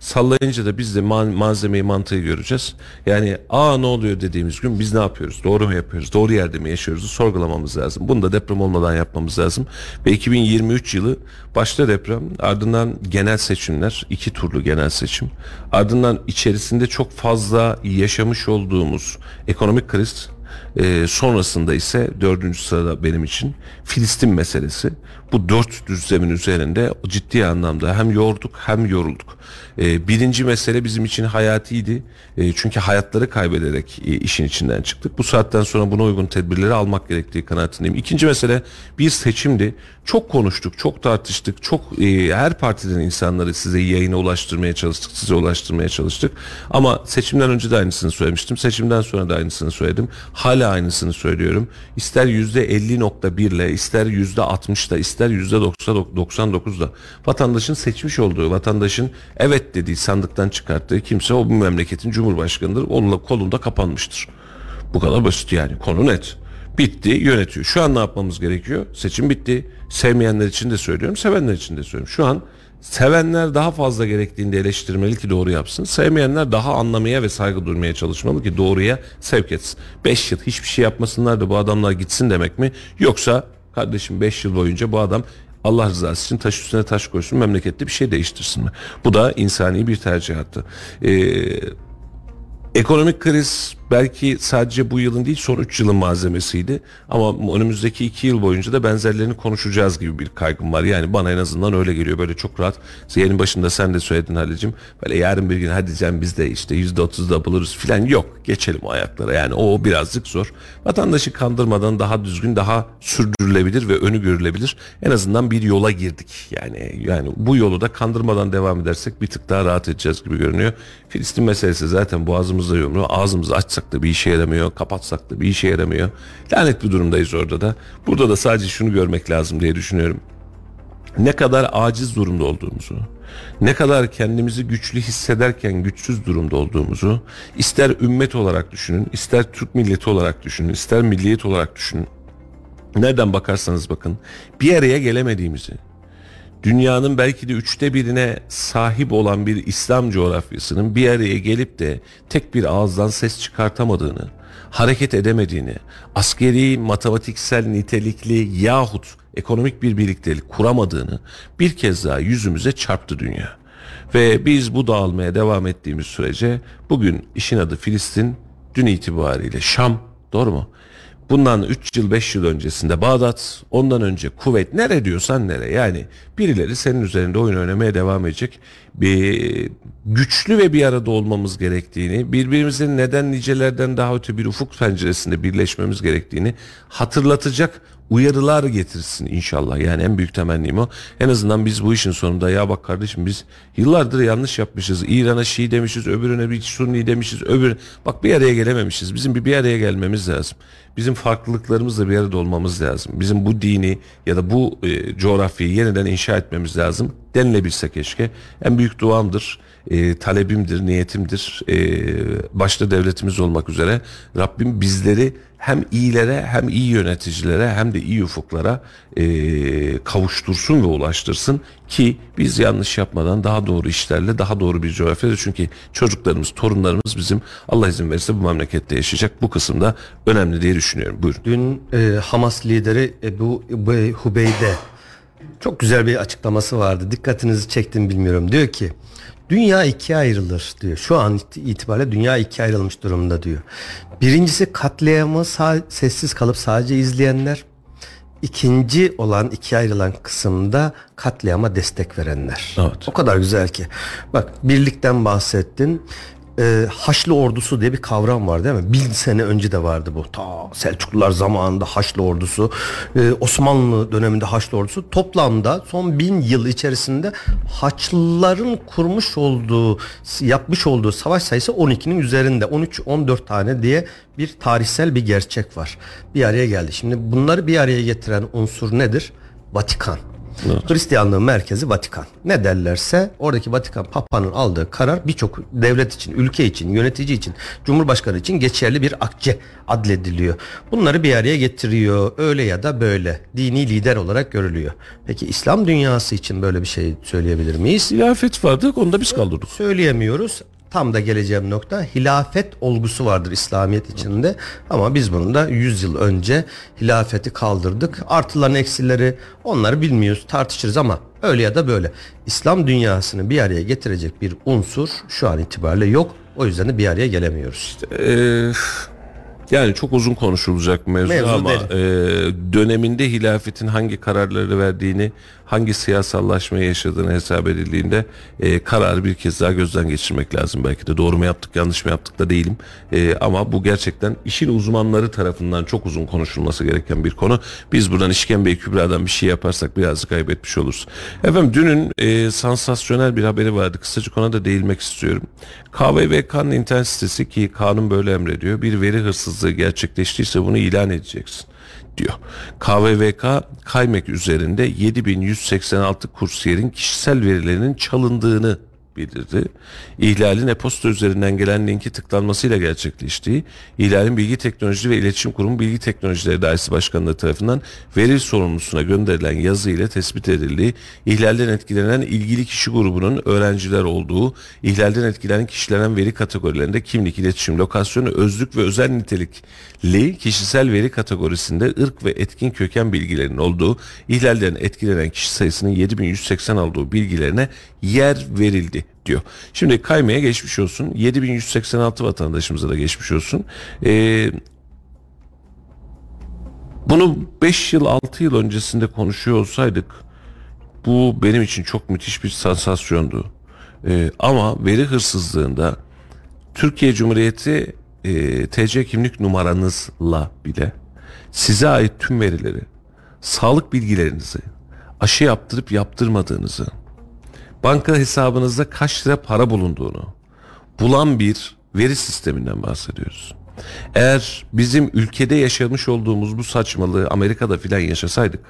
Sallayınca da biz de ma- malzemeyi mantığı göreceğiz. Yani aa ne oluyor dediğimiz gün biz ne yapıyoruz? Doğru mu yapıyoruz? Doğru yerde mi yaşıyoruz? Sorgulamamız lazım. Bunu da deprem olmadan yapmamız lazım. Ve 2023 yılı başta deprem ardından genel seçimler iki turlu genel seçim ardından içerisinde çok fazla yaşamış olduğumuz ekonomik kriz ee, sonrasında ise dördüncü sırada benim için Filistin meselesi. Bu dört düzlemin üzerinde ciddi anlamda hem yorduk hem yorulduk. Ee, birinci mesele bizim için hayatiydi. Ee, çünkü hayatları kaybederek e, işin içinden çıktık. Bu saatten sonra buna uygun tedbirleri almak gerektiği kanaatindeyim. İkinci mesele bir seçimdi. Çok konuştuk, çok tartıştık, çok e, her partiden insanları size yayına ulaştırmaya çalıştık, size ulaştırmaya çalıştık. Ama seçimden önce de aynısını söylemiştim. Seçimden sonra da aynısını söyledim. Hala aynısını söylüyorum. İster %50.1 ile, ister %60'da, ister %99'da vatandaşın seçmiş olduğu, vatandaşın evet dediği sandıktan çıkarttığı kimse o bu memleketin cumhurbaşkanıdır. Onunla kolunda kapanmıştır. Bu kadar basit yani. Konu net. Bitti yönetiyor. Şu an ne yapmamız gerekiyor? Seçim bitti. Sevmeyenler için de söylüyorum, sevenler için de söylüyorum. Şu an sevenler daha fazla gerektiğinde eleştirmeli ki doğru yapsın. Sevmeyenler daha anlamaya ve saygı duymaya çalışmalı ki doğruya sevk etsin. 5 yıl hiçbir şey yapmasınlar da bu adamlar gitsin demek mi? Yoksa kardeşim 5 yıl boyunca bu adam Allah rızası için taş üstüne taş koysun memlekette bir şey değiştirsin mi? Bu da insani bir tercihattı. Ee, Ekonomik kriz belki sadece bu yılın değil son 3 yılın malzemesiydi. Ama önümüzdeki 2 yıl boyunca da benzerlerini konuşacağız gibi bir kaygım var. Yani bana en azından öyle geliyor böyle çok rahat. Yayının başında sen de söyledin Halil'cim. Böyle yarın bir gün hadi Cem biz de işte %30 da buluruz filan yok. Geçelim o ayaklara yani o birazcık zor. Vatandaşı kandırmadan daha düzgün daha sürdürülebilir ve önü görülebilir. En azından bir yola girdik. Yani yani bu yolu da kandırmadan devam edersek bir tık daha rahat edeceğiz gibi görünüyor. Filistin meselesi zaten boğazımızda yumruğu. Ağzımızı açsak da bir işe yaramıyor. Kapatsak da bir işe yaramıyor. Lanet bir durumdayız orada da. Burada da sadece şunu görmek lazım diye düşünüyorum. Ne kadar aciz durumda olduğumuzu, ne kadar kendimizi güçlü hissederken güçsüz durumda olduğumuzu ister ümmet olarak düşünün, ister Türk milleti olarak düşünün, ister milliyet olarak düşünün. Nereden bakarsanız bakın bir araya gelemediğimizi, dünyanın belki de üçte birine sahip olan bir İslam coğrafyasının bir araya gelip de tek bir ağızdan ses çıkartamadığını, hareket edemediğini, askeri, matematiksel, nitelikli yahut ekonomik bir birliktelik kuramadığını bir kez daha yüzümüze çarptı dünya. Ve biz bu dağılmaya devam ettiğimiz sürece bugün işin adı Filistin, dün itibariyle Şam, doğru mu? Bundan 3 yıl 5 yıl öncesinde Bağdat, ondan önce Kuveyt, nere diyorsan nere. Yani birileri senin üzerinde oyun oynamaya devam edecek. Bir güçlü ve bir arada olmamız gerektiğini, birbirimizin neden nicelerden daha öte bir ufuk penceresinde birleşmemiz gerektiğini hatırlatacak uyarılar getirsin inşallah. Yani en büyük temennim o. En azından biz bu işin sonunda ya bak kardeşim biz yıllardır yanlış yapmışız. İran'a Şii demişiz, öbürüne bir Sunni demişiz, öbür bak bir araya gelememişiz. Bizim bir bir araya gelmemiz lazım. Bizim farklılıklarımızla bir arada olmamız lazım. Bizim bu dini ya da bu e, coğrafyayı yeniden inşa etmemiz lazım denilebilse keşke. En büyük duamdır, e, talebimdir, niyetimdir. E, başta devletimiz olmak üzere Rabbim bizleri hem iyilere hem iyi yöneticilere hem de iyi ufuklara e, kavuştursun ve ulaştırsın ki biz yanlış yapmadan daha doğru işlerle daha doğru bir coğrafyada çünkü çocuklarımız torunlarımız bizim Allah izin verirse bu memlekette yaşayacak bu kısımda önemli diye düşünüyorum buyurun. Dün e, Hamas lideri Ebu Ubey- Hubeyde çok güzel bir açıklaması vardı. Dikkatinizi çektim bilmiyorum. Diyor ki dünya ikiye ayrılır diyor. Şu an it- itibariyle dünya ikiye ayrılmış durumda diyor. Birincisi katliamı sessiz kalıp sadece izleyenler. İkinci olan ikiye ayrılan kısımda katliama destek verenler. Evet. O kadar güzel ki. Bak birlikten bahsettin. E, Haçlı ordusu diye bir kavram var değil mi? Bin sene önce de vardı bu. Ta Selçuklular zamanında Haçlı ordusu, e, Osmanlı döneminde Haçlı ordusu. Toplamda son bin yıl içerisinde Haçlıların kurmuş olduğu, yapmış olduğu savaş sayısı 12'nin üzerinde. 13-14 tane diye bir tarihsel bir gerçek var. Bir araya geldi. Şimdi bunları bir araya getiren unsur nedir? Vatikan. Hristiyanlığın merkezi Vatikan. Ne derlerse oradaki Vatikan Papa'nın aldığı karar birçok devlet için, ülke için, yönetici için, Cumhurbaşkanı için geçerli bir akçe adlediliyor. Bunları bir araya getiriyor. Öyle ya da böyle. Dini lider olarak görülüyor. Peki İslam dünyası için böyle bir şey söyleyebilir miyiz? Hilafet vardı onu da biz kaldırdık. Söyleyemiyoruz. Tam da geleceğim nokta hilafet olgusu vardır İslamiyet içinde ama biz bunu da 100 yıl önce hilafeti kaldırdık. Artıların eksileri onları bilmiyoruz tartışırız ama öyle ya da böyle. İslam dünyasını bir araya getirecek bir unsur şu an itibariyle yok. O yüzden de bir araya gelemiyoruz. Ee, yani çok uzun konuşulacak mevzu, Mevzu ama derin. e, döneminde hilafetin hangi kararları verdiğini, hangi siyasallaşmayı yaşadığını hesap edildiğinde e, kararı bir kez daha gözden geçirmek lazım. Belki de doğru mu yaptık, yanlış mı yaptık da değilim. E, ama bu gerçekten işin uzmanları tarafından çok uzun konuşulması gereken bir konu. Biz buradan işkembe kübradan bir şey yaparsak birazcık kaybetmiş oluruz. Efendim dünün e, sansasyonel bir haberi vardı. Kısacık ona da değinmek istiyorum. KVVK'nın internet sitesi ki kanun böyle emrediyor. Bir veri hırsızlığı gerçekleştiyse bunu ilan edeceksin diyor. KVVK Kaymek üzerinde 7186 kursiyerin kişisel verilerinin çalındığını bildirdi. İhlalin e-posta üzerinden gelen linki tıklanmasıyla gerçekleştiği, ihlalin Bilgi Teknoloji ve İletişim Kurumu Bilgi Teknolojileri Dairesi Başkanlığı tarafından veri sorumlusuna gönderilen yazı ile tespit edildiği, ihlalden etkilenen ilgili kişi grubunun öğrenciler olduğu, ihlalden etkilenen kişilerin veri kategorilerinde kimlik, iletişim, lokasyon, özlük ve özel nitelikli kişisel veri kategorisinde ırk ve etkin köken bilgilerinin olduğu, ihlalden etkilenen kişi sayısının 7180 olduğu bilgilerine yer verildi diyor. Şimdi kaymaya geçmiş olsun. 7186 vatandaşımıza da geçmiş olsun. Ee, bunu 5 yıl 6 yıl öncesinde konuşuyor olsaydık bu benim için çok müthiş bir sansasyondu. Ee, ama veri hırsızlığında Türkiye Cumhuriyeti e, TC kimlik numaranızla bile size ait tüm verileri, sağlık bilgilerinizi, aşı yaptırıp yaptırmadığınızı, banka hesabınızda kaç lira para bulunduğunu bulan bir veri sisteminden bahsediyoruz. Eğer bizim ülkede yaşamış olduğumuz bu saçmalığı Amerika'da filan yaşasaydık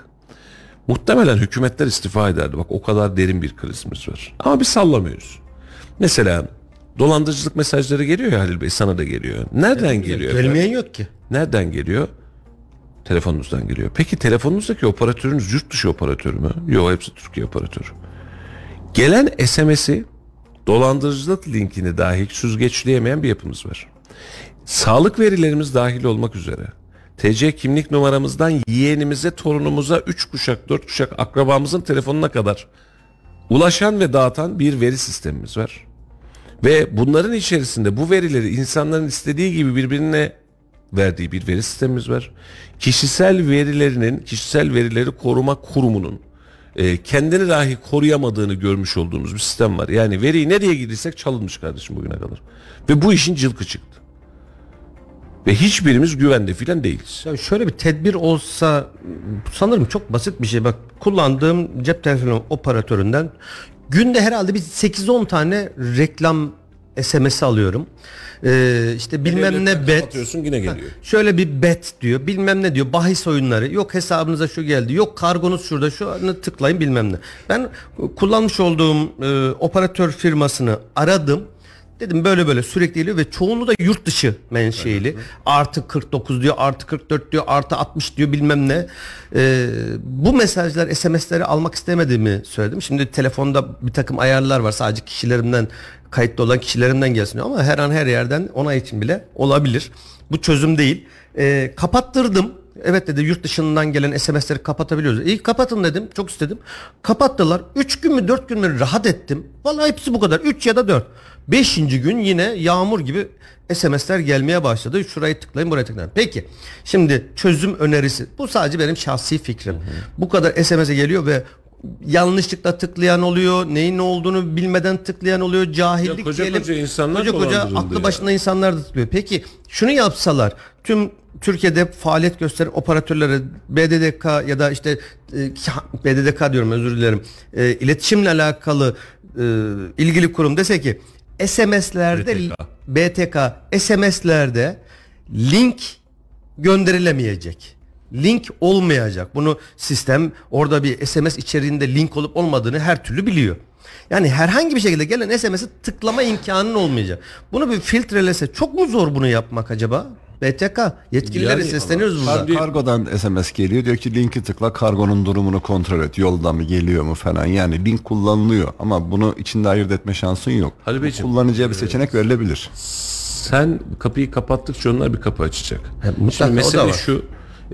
muhtemelen hükümetler istifa ederdi. Bak o kadar derin bir krizimiz var. Ama biz sallamıyoruz. Mesela dolandırıcılık mesajları geliyor ya Halil Bey sana da geliyor. Nereden geliyor? efendim? Gelmeyen yok ki. Nereden geliyor? Telefonunuzdan geliyor. Peki telefonunuzdaki operatörünüz yurt dışı operatörü mü? Yok hepsi Türkiye operatörü. Gelen SMS'i dolandırıcılık linkini dahi süzgeçleyemeyen bir yapımız var. Sağlık verilerimiz dahil olmak üzere TC kimlik numaramızdan yeğenimize, torunumuza 3 kuşak, 4 kuşak akrabamızın telefonuna kadar ulaşan ve dağıtan bir veri sistemimiz var. Ve bunların içerisinde bu verileri insanların istediği gibi birbirine verdiği bir veri sistemimiz var. Kişisel verilerinin, kişisel verileri koruma kurumunun e, kendini dahi koruyamadığını görmüş olduğumuz bir sistem var. Yani veriyi ne diye gidirsek çalınmış kardeşim bugüne kadar. Ve bu işin cılkı çıktı. Ve hiçbirimiz güvende filan değiliz. Ya şöyle bir tedbir olsa sanırım çok basit bir şey. Bak kullandığım cep telefonu operatöründen günde herhalde bir 8-10 tane reklam SMS alıyorum. Ee, işte bilmem ne bet. Kapatıyorsun yine geliyor. Şöyle bir bet diyor. Bilmem ne diyor. Bahis oyunları. Yok hesabınıza şu geldi. Yok kargonuz şurada. Şunu tıklayın bilmem ne. Ben kullanmış olduğum e, operatör firmasını aradım. Dedim böyle böyle sürekli geliyor ve çoğunluğu da yurt dışı menşeili. Artı 49 diyor, artı 44 diyor, artı 60 diyor bilmem ne. Ee, bu mesajlar, SMS'leri almak istemediğimi söyledim. Şimdi telefonda bir takım ayarlar var. Sadece kişilerimden, kayıtlı olan kişilerimden gelsin. Ama her an her yerden onay için bile olabilir. Bu çözüm değil. Ee, kapattırdım. Evet dedi yurt dışından gelen SMS'leri kapatabiliyoruz. İyi kapatın dedim. Çok istedim. Kapattılar. 3 gün mü 4 gün mü rahat ettim. Vallahi hepsi bu kadar. 3 ya da 4. 5. gün yine yağmur gibi SMS'ler gelmeye başladı. Şurayı tıklayın buraya tıklayın. Peki şimdi çözüm önerisi. Bu sadece benim şahsi fikrim. Bu kadar SMS'e geliyor ve yanlışlıkla tıklayan oluyor. Neyin ne olduğunu bilmeden tıklayan oluyor. Cahillik Ya koca diyelim. koca insanlar koca koca aklı ya. başında insanlar da tıklıyor. Peki şunu yapsalar tüm Türkiye'de faaliyet gösteren operatörlere BDDK ya da işte e, BDDK diyorum özür dilerim. E, iletişimle alakalı e, ilgili kurum dese ki SMS'lerde BTK. BTK SMS'lerde link gönderilemeyecek. Link olmayacak. Bunu sistem orada bir SMS içeriğinde link olup olmadığını her türlü biliyor. Yani herhangi bir şekilde gelen SMS'i tıklama imkanın olmayacak. Bunu bir filtrelese çok mu zor bunu yapmak acaba? BTK yetkililere Yani- sesleniyoruz burada. Kar- kargodan SMS geliyor diyor ki linki tıkla kargonun durumunu kontrol et yolda mı geliyor mu falan yani link kullanılıyor ama bunu içinde ayırt etme şansın yok. Halil Beyciğim, Kullanıcıya bir seçenek verilebilir. Sen kapıyı kapattıkça onlar bir kapı açacak. mutlaka, Şimdi o da mesele var. şu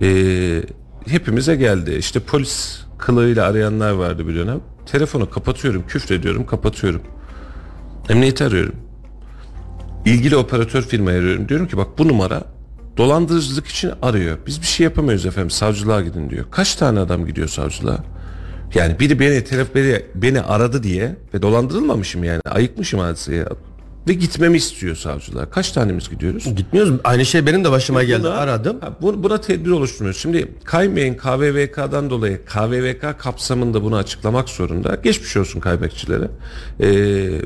e, hepimize geldi. İşte polis kılığıyla arayanlar vardı bir dönem. Telefonu kapatıyorum, küfrediyorum, kapatıyorum. Emniyeti arıyorum. İlgili operatör firmayı arıyorum. Diyorum ki bak bu numara dolandırıcılık için arıyor. Biz bir şey yapamıyoruz efendim. Savcılığa gidin diyor. Kaç tane adam gidiyor savcılığa? Yani biri beni telef beni, beni aradı diye ve dolandırılmamışım yani ayıkmışım hadiseye ve gitmemi istiyor savcılığa. Kaç tanemiz gidiyoruz? Gitmiyoruz. Aynı şey benim de başıma geldi. Buna- Aradım. Ha, bu- buna tedbir oluşturmuyoruz. Şimdi Kaymay'ın KVVK'dan dolayı KVVK kapsamında bunu açıklamak zorunda. Geçmiş olsun kaybekçilere. Ee,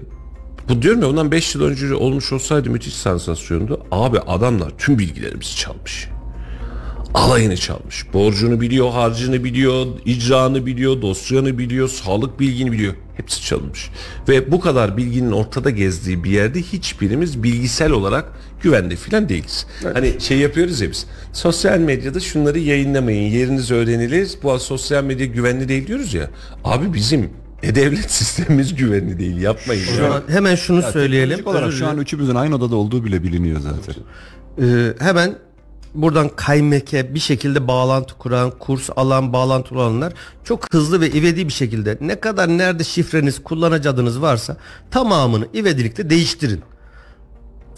bu diyorum ya ondan 5 yıl önce olmuş olsaydı müthiş sansasyondu. Abi adamlar tüm bilgilerimizi çalmış. Alayını çalmış. Borcunu biliyor, harcını biliyor, icranı biliyor, dosyanı biliyor, sağlık bilgini biliyor. Hepsi çalınmış. Ve bu kadar bilginin ortada gezdiği bir yerde hiçbirimiz bilgisel olarak güvende filan değiliz. Hani şey yapıyoruz ya biz. Sosyal medyada şunları yayınlamayın. Yeriniz öğrenilir. Bu sosyal medya güvenli değil diyoruz ya. Abi bizim e-devlet sistemimiz güvenli değil. Yapmayın. O ya. zaman hemen şunu söyleyelim. Teknolojik olarak Özür şu an üçümüzün aynı odada olduğu bile biliniyor zaten. Ee, hemen buradan kaymeke bir şekilde bağlantı kuran, kurs alan, bağlantı olanlar çok hızlı ve ivedi bir şekilde ne kadar nerede şifreniz, kullanıcı adınız varsa tamamını ivedilikle değiştirin.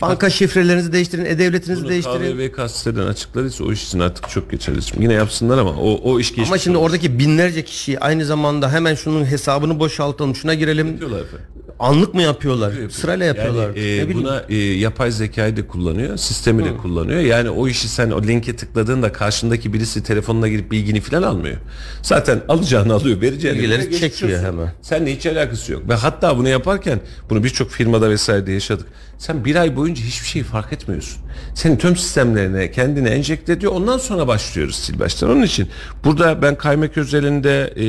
Banka şifrelerinizi değiştirin, e-devletinizi değiştirin. KVVK siteden açıkladıysa o iş için artık çok geçerli. Şimdi Yine yapsınlar ama o, o iş geçmiş. Ama şimdi olmuş. oradaki binlerce kişi aynı zamanda hemen şunun hesabını boşaltalım, şuna girelim. Anlık mı yapıyorlar? Sırayla yapıyorlar. Yani, e, Ne buna e, yapay zekayı da kullanıyor, sistemi de kullanıyor. Yani o işi sen o linke tıkladığında karşındaki birisi telefonuna girip bilgini falan almıyor. Zaten alacağını alıyor, vereceğini Bilgileri çekiyor hemen. Seninle hiç alakası yok. Ve hatta bunu yaparken bunu birçok firmada vesairede yaşadık. Sen bir ay boyunca hiçbir şey fark etmiyorsun. Senin tüm sistemlerine kendini enjekte ediyor. Ondan sonra başlıyoruz sil baştan. Onun için burada ben kaymak özelinde e,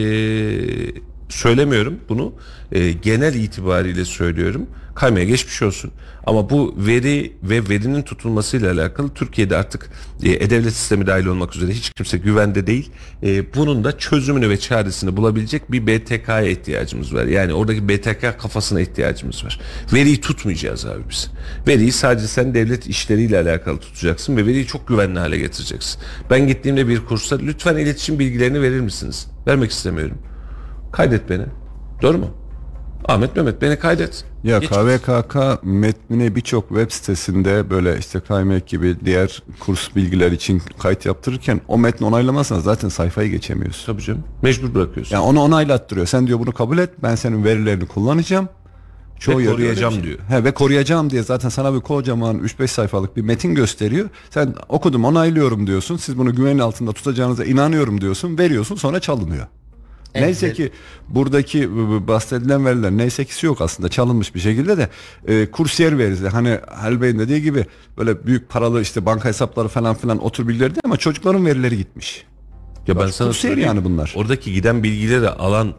söylemiyorum bunu. E, genel itibariyle söylüyorum. Kaymaya geçmiş olsun. Ama bu veri ve verinin tutulmasıyla alakalı Türkiye'de artık e, e-devlet sistemi dahil olmak üzere hiç kimse güvende değil. E, bunun da çözümünü ve çaresini bulabilecek bir BTK'ya ihtiyacımız var. Yani oradaki BTK kafasına ihtiyacımız var. Veriyi tutmayacağız abi biz. Veriyi sadece sen devlet işleriyle alakalı tutacaksın ve veriyi çok güvenli hale getireceksin. Ben gittiğimde bir kursa lütfen iletişim bilgilerini verir misiniz? Vermek istemiyorum. Kaydet beni. Doğru mu? Ahmet Mehmet beni kaydet. Ya Geç. KVKK metnine birçok web sitesinde böyle işte kaymak gibi diğer kurs bilgiler için kayıt yaptırırken o metni onaylamazsan zaten sayfayı geçemiyorsun. Tabii canım. Mecbur bırakıyorsun. Yani onu onaylattırıyor. Sen diyor bunu kabul et. Ben senin verilerini kullanacağım. Ve yerde koruyacağım şey. diyor. He, ve koruyacağım diye zaten sana bir kocaman 3-5 sayfalık bir metin gösteriyor. Sen okudum onaylıyorum diyorsun. Siz bunu güven altında tutacağınıza inanıyorum diyorsun. Veriyorsun sonra çalınıyor. Neyse ki buradaki bahsedilen veriler neyse kisi yok aslında çalınmış bir şekilde de e, kursiyer verisi hani Halil Bey'in dediği gibi böyle büyük paralı işte banka hesapları falan filan otur bilgileri değil ama çocukların verileri gitmiş. Ya ben sana kursiyer söyleyeyim. yani bunlar. Oradaki giden bilgileri alan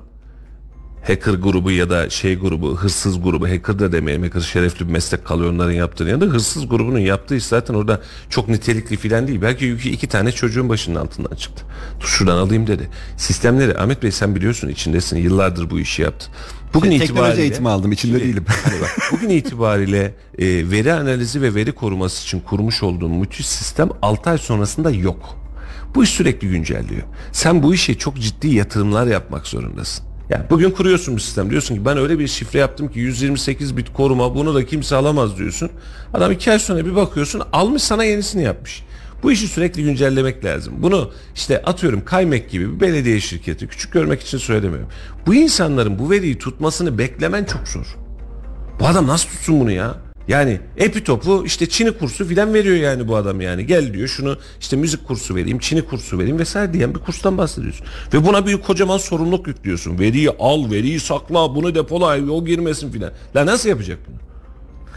hacker grubu ya da şey grubu, hırsız grubu, hacker da demeyelim. Hacker şerefli bir meslek kalıyor onların yaptığını yanında. Hırsız grubunun yaptığı iş zaten orada çok nitelikli filan değil. Belki yükü iki tane çocuğun başının altından çıktı. Dur şuradan alayım dedi. Sistemleri Ahmet Bey sen biliyorsun içindesin. Yıllardır bu işi yaptın. Bugün teknoloji itibariyle eğitimi aldım içinde Şimdi, değilim. hani bak, bugün itibariyle e, veri analizi ve veri koruması için kurmuş olduğum müthiş sistem 6 ay sonrasında yok. Bu iş sürekli güncelliyor. Sen bu işe çok ciddi yatırımlar yapmak zorundasın. Yani bugün kuruyorsun bir sistem diyorsun ki ben öyle bir şifre yaptım ki 128 bit koruma bunu da kimse alamaz diyorsun. Adam iki ay sonra bir bakıyorsun almış sana yenisini yapmış. Bu işi sürekli güncellemek lazım. Bunu işte atıyorum Kaymek gibi bir belediye şirketi küçük görmek için söylemiyorum. Bu insanların bu veriyi tutmasını beklemen çok zor. Bu adam nasıl tutsun bunu ya? Yani epitopu işte Çin'i kursu filan veriyor yani bu adam yani. Gel diyor şunu işte müzik kursu vereyim, Çin'i kursu vereyim vesaire diyen bir kurstan bahsediyorsun. Ve buna bir kocaman sorumluluk yüklüyorsun. Veriyi al, veriyi sakla, bunu depola, o girmesin filan. La nasıl yapacak bunu?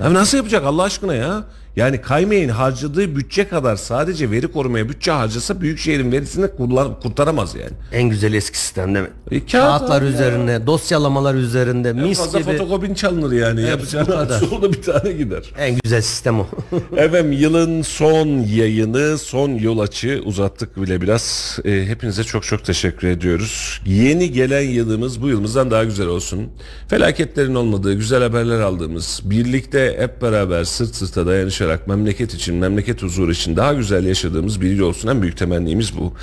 Ya nasıl yapacak Allah aşkına ya? Yani Kaymeğin harcadığı bütçe kadar sadece veri korumaya bütçe harcasa Büyükşehir'in verisini kullan, kurtaramaz yani. En güzel eski sistem değil mi? E, kağıt Kağıtlar ya. üzerinde, dosyalamalar üzerinde, En mis fazla gibi. fotokopin çalınır yani. Evet, Yapacağın sonra bir tane gider. En güzel sistem o. Efendim yılın son yayını, son yol açı uzattık bile biraz. E, hepinize çok çok teşekkür ediyoruz. Yeni gelen yılımız bu yılımızdan daha güzel olsun. Felaketlerin olmadığı, güzel haberler aldığımız, birlikte hep beraber sırt sırta dayanışarak memleket için, memleket huzuru için daha güzel yaşadığımız bir yıl olsun. En büyük temennimiz bu.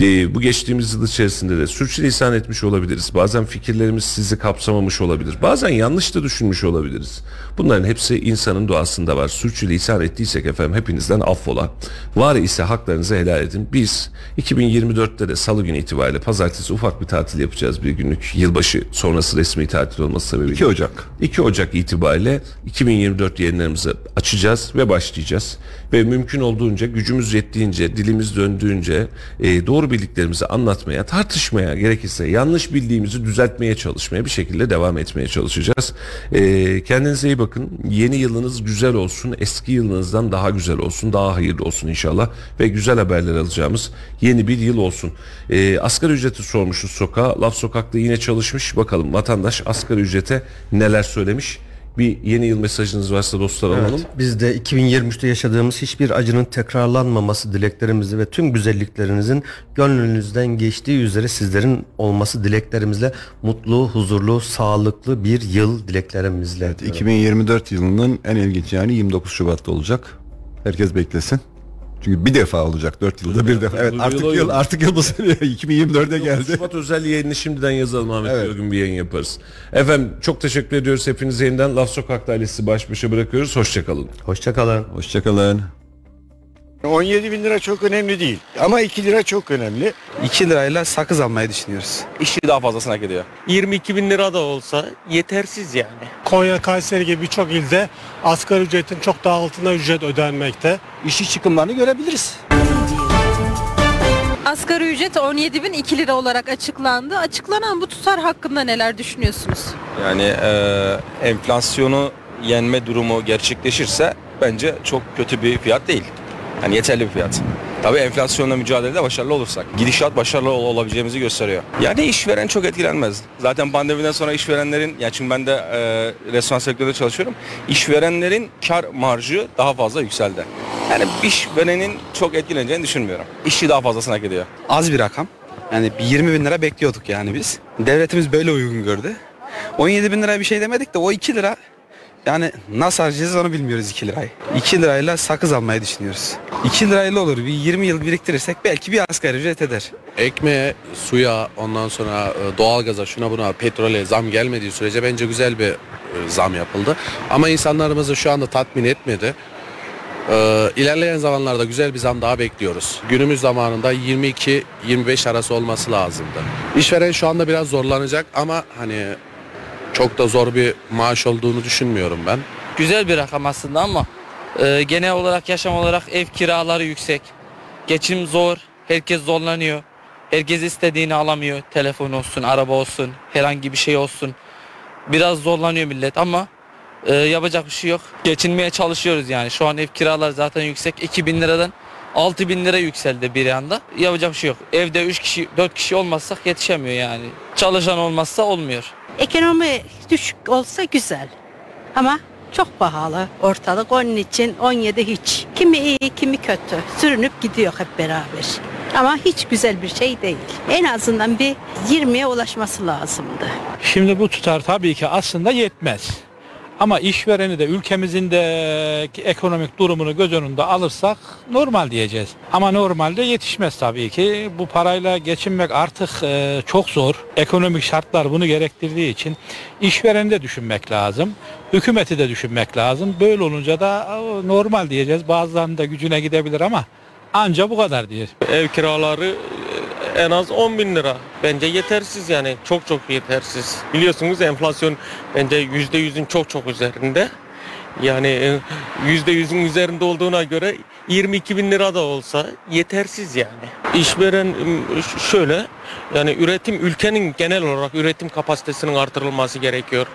E, bu geçtiğimiz yıl içerisinde de sürçülisan etmiş olabiliriz. Bazen fikirlerimiz sizi kapsamamış olabilir. Bazen yanlış da düşünmüş olabiliriz. Bunların hepsi insanın doğasında var. Sürçülisan ettiysek efendim hepinizden affola. Var ise haklarınızı helal edin. Biz 2024'te de salı günü itibariyle pazartesi ufak bir tatil yapacağız bir günlük. Yılbaşı sonrası resmi tatil olması sebebiyle. 2 Ocak. 2 Ocak itibariyle 2024 yayınlarımızı açacağız ve başlayacağız. Ve mümkün olduğunca gücümüz yettiğince, dilimiz döndüğünce e, doğru bildiklerimizi anlatmaya, tartışmaya gerekirse yanlış bildiğimizi düzeltmeye çalışmaya bir şekilde devam etmeye çalışacağız. E, kendinize iyi bakın. Yeni yılınız güzel olsun. Eski yılınızdan daha güzel olsun. Daha hayırlı olsun inşallah. Ve güzel haberler alacağımız yeni bir yıl olsun. E, asgari ücreti sormuşuz sokağa. Laf sokakta yine çalışmış. Bakalım vatandaş asgari ücrete neler söylemiş. Bir yeni yıl mesajınız varsa dostlar alalım. Evet, biz de 2023'te yaşadığımız hiçbir acının tekrarlanmaması dileklerimizi ve tüm güzelliklerinizin gönlünüzden geçtiği üzere sizlerin olması dileklerimizle mutlu, huzurlu, sağlıklı bir yıl dileklerimizle. Evet, 2024 yılının en ilginç yani 29 Şubat'ta olacak. Herkes beklesin. Çünkü bir defa olacak 4 yılda bir defa. Evet artık yıl artık yıl bu sene 2024'e geldi. Şubat özel yayını şimdiden yazalım Ahmet Evet. Bey, o gün bir yayın yaparız. Efendim çok teşekkür ediyoruz hepinize yeniden Laf Sokak'ta ailesi baş başa bırakıyoruz. Hoşçakalın. Hoşçakalın. Hoşçakalın. 17 bin lira çok önemli değil ama 2 lira çok önemli. 2 lirayla sakız almayı düşünüyoruz. işçi daha fazlasını hak ediyor. 22 bin lira da olsa yetersiz yani. Konya, Kayseri gibi birçok ilde asgari ücretin çok daha altında ücret ödenmekte. İşçi çıkımlarını görebiliriz. Asgari ücret 17.002 lira olarak açıklandı. Açıklanan bu tutar hakkında neler düşünüyorsunuz? Yani e, enflasyonu yenme durumu gerçekleşirse bence çok kötü bir fiyat değil. Yani yeterli bir fiyat. Tabii enflasyonla mücadelede başarılı olursak. Gidişat başarılı ol- olabileceğimizi gösteriyor. Yani işveren çok etkilenmez. Zaten pandemiden sonra işverenlerin, yani çünkü ben de e, restoran sektöründe çalışıyorum. İşverenlerin kar marjı daha fazla yükseldi. Yani işverenin çok etkileneceğini düşünmüyorum. İşçi daha fazlasını hak ediyor. Az bir rakam. Yani bir 20 bin lira bekliyorduk yani biz. Devletimiz böyle uygun gördü. 17 bin lira bir şey demedik de o 2 lira yani nasıl harcayacağız onu bilmiyoruz 2 lirayı. 2 lirayla sakız almayı düşünüyoruz. 2 lirayla olur bir 20 yıl biriktirirsek belki bir asgari ücret eder. ekmeğe, suya, ondan sonra e, doğalgaza, şuna buna, petrole zam gelmediği sürece bence güzel bir e, zam yapıldı. Ama insanlarımızı şu anda tatmin etmedi. Ee, ilerleyen zamanlarda güzel bir zam daha bekliyoruz. Günümüz zamanında 22-25 arası olması lazımdı. İşveren şu anda biraz zorlanacak ama hani çok da zor bir maaş olduğunu düşünmüyorum ben. Güzel bir rakam aslında ama e, genel olarak yaşam olarak ev kiraları yüksek. Geçim zor. Herkes zorlanıyor. Herkes istediğini alamıyor. Telefon olsun, araba olsun, herhangi bir şey olsun. Biraz zorlanıyor millet ama e, yapacak bir şey yok. Geçinmeye çalışıyoruz yani. Şu an ev kiraları zaten yüksek. 2000 liradan 6000 lira yükseldi bir anda. Yapacak bir şey yok. Evde 3 kişi, 4 kişi olmazsak yetişemiyor yani. Çalışan olmazsa olmuyor. Ekonomi düşük olsa güzel. Ama çok pahalı ortalık. Onun için 17 hiç. Kimi iyi, kimi kötü. Sürünüp gidiyor hep beraber. Ama hiç güzel bir şey değil. En azından bir 20'ye ulaşması lazımdı. Şimdi bu tutar tabii ki aslında yetmez. Ama işvereni de ülkemizin de ekonomik durumunu göz önünde alırsak normal diyeceğiz. Ama normalde yetişmez tabii ki. Bu parayla geçinmek artık e, çok zor. Ekonomik şartlar bunu gerektirdiği için işvereni de düşünmek lazım. Hükümeti de düşünmek lazım. Böyle olunca da e, normal diyeceğiz. Bazılarının da gücüne gidebilir ama Anca bu kadar diyor. Ev kiraları en az 10 bin lira. Bence yetersiz yani çok çok yetersiz. Biliyorsunuz enflasyon bence %100'ün çok çok üzerinde. Yani e, %100'ün üzerinde olduğuna göre 22 bin lira da olsa yetersiz yani. İşveren şöyle yani üretim ülkenin genel olarak üretim kapasitesinin artırılması gerekiyor.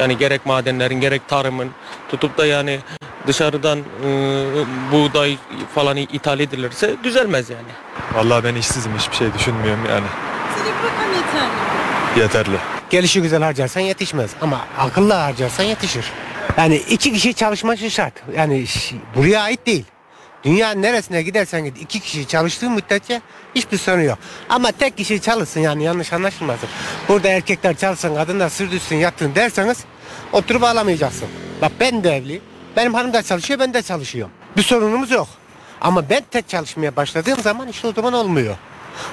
Yani gerek madenlerin gerek tarımın tutup da yani dışarıdan e, buğday falan ithal edilirse düzelmez yani. Vallahi ben işsizim hiçbir şey düşünmüyorum yani. Yeterli. Gelişi güzel harcarsan yetişmez ama akıllı harcarsan yetişir. Yani iki kişi çalışması şart. Yani ş- buraya ait değil. Dünya neresine gidersen git iki kişi çalıştığı müddetçe hiçbir sorun yok. Ama tek kişi çalışsın yani yanlış anlaşılmasın. Burada erkekler çalışsın kadınlar sürdürsün yattın derseniz oturup ağlamayacaksın. Bak ben de evli. Benim hanım da çalışıyor ben de çalışıyorum. Bir sorunumuz yok. Ama ben tek çalışmaya başladığım zaman işte o zaman olmuyor.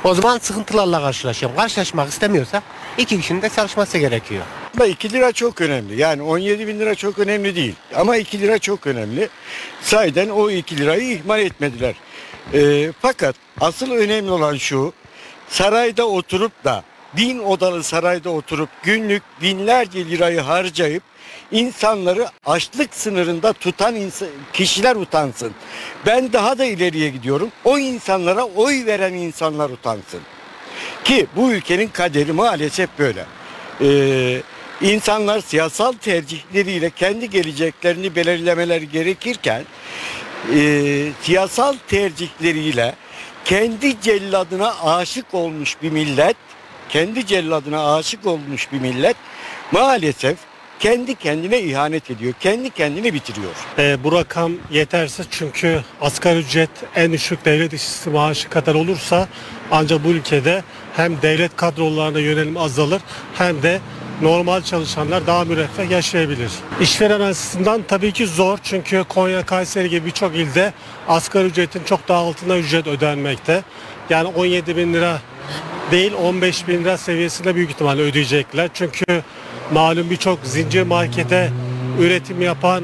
O zaman sıkıntılarla karşılaşıyorum. Karşılaşmak istemiyorsa iki kişinin de çalışması gerekiyor. Ama 2 lira çok önemli. Yani 17 bin lira çok önemli değil. Ama 2 lira çok önemli. Sayeden o 2 lirayı ihmal etmediler. Ee, fakat asıl önemli olan şu. Sarayda oturup da bin odalı sarayda oturup günlük binlerce lirayı harcayıp insanları açlık sınırında tutan kişiler utansın. Ben daha da ileriye gidiyorum. O insanlara oy veren insanlar utansın. Ki bu ülkenin kaderi maalesef böyle. Ee, insanlar siyasal tercihleriyle kendi geleceklerini belirlemeleri gerekirken e, siyasal tercihleriyle kendi celladına aşık olmuş bir millet, kendi celladına aşık olmuş bir millet maalesef kendi kendine ihanet ediyor, kendi kendini bitiriyor. E, bu rakam yetersiz çünkü asgari ücret en düşük devlet işçisi maaşı kadar olursa ancak bu ülkede hem devlet kadrolarına yönelim azalır hem de normal çalışanlar daha müreffeh yaşayabilir. İşveren açısından tabii ki zor çünkü Konya, Kayseri gibi birçok ilde asgari ücretin çok daha altında ücret ödenmekte. Yani 17 bin lira değil 15 bin lira seviyesinde büyük ihtimalle ödeyecekler. Çünkü malum birçok zincir markete üretim yapan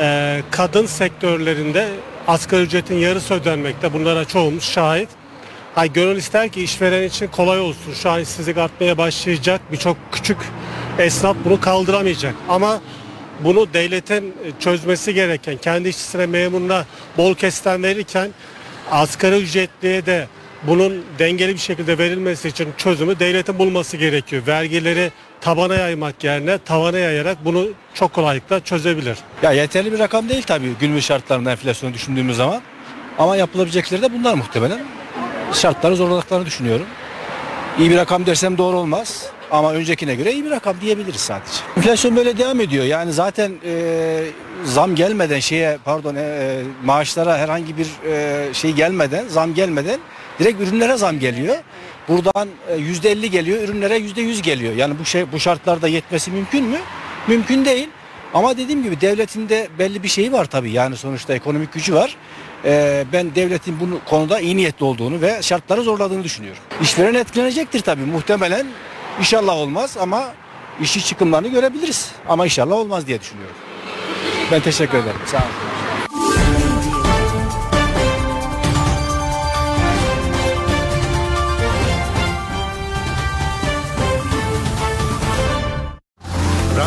e, kadın sektörlerinde asgari ücretin yarısı ödenmekte. Bunlara çoğumuz şahit. Ha, gönül ister ki işveren için kolay olsun. Şu an işsizlik artmaya başlayacak. Birçok küçük esnaf bunu kaldıramayacak. Ama bunu devletin çözmesi gereken, kendi işçisine memuruna bol kesten verirken asgari ücretliye de bunun dengeli bir şekilde verilmesi için çözümü devletin bulması gerekiyor. Vergileri tabana yaymak yerine tavana yayarak bunu çok kolaylıkla çözebilir. Ya yeterli bir rakam değil tabii günümüz şartlarında enflasyonu düşündüğümüz zaman. Ama yapılabilecekleri de bunlar muhtemelen. Şartları zorladıklarını düşünüyorum. İyi bir rakam dersem doğru olmaz. Ama öncekine göre iyi bir rakam diyebiliriz sadece. Enflasyon böyle devam ediyor. Yani zaten e, zam gelmeden şeye pardon e, maaşlara herhangi bir e, şey gelmeden zam gelmeden direkt ürünlere zam geliyor. Buradan e, yüzde elli geliyor ürünlere yüzde yüz geliyor. Yani bu şey bu şartlarda yetmesi mümkün mü? Mümkün değil. Ama dediğim gibi devletin de belli bir şeyi var tabii. Yani sonuçta ekonomik gücü var. Ee, ben devletin bu konuda iyi niyetli olduğunu ve şartları zorladığını düşünüyorum. İşveren etkilenecektir tabii muhtemelen. İnşallah olmaz ama işçi çıkımlarını görebiliriz. Ama inşallah olmaz diye düşünüyorum. Ben teşekkür ederim. Sağ olun.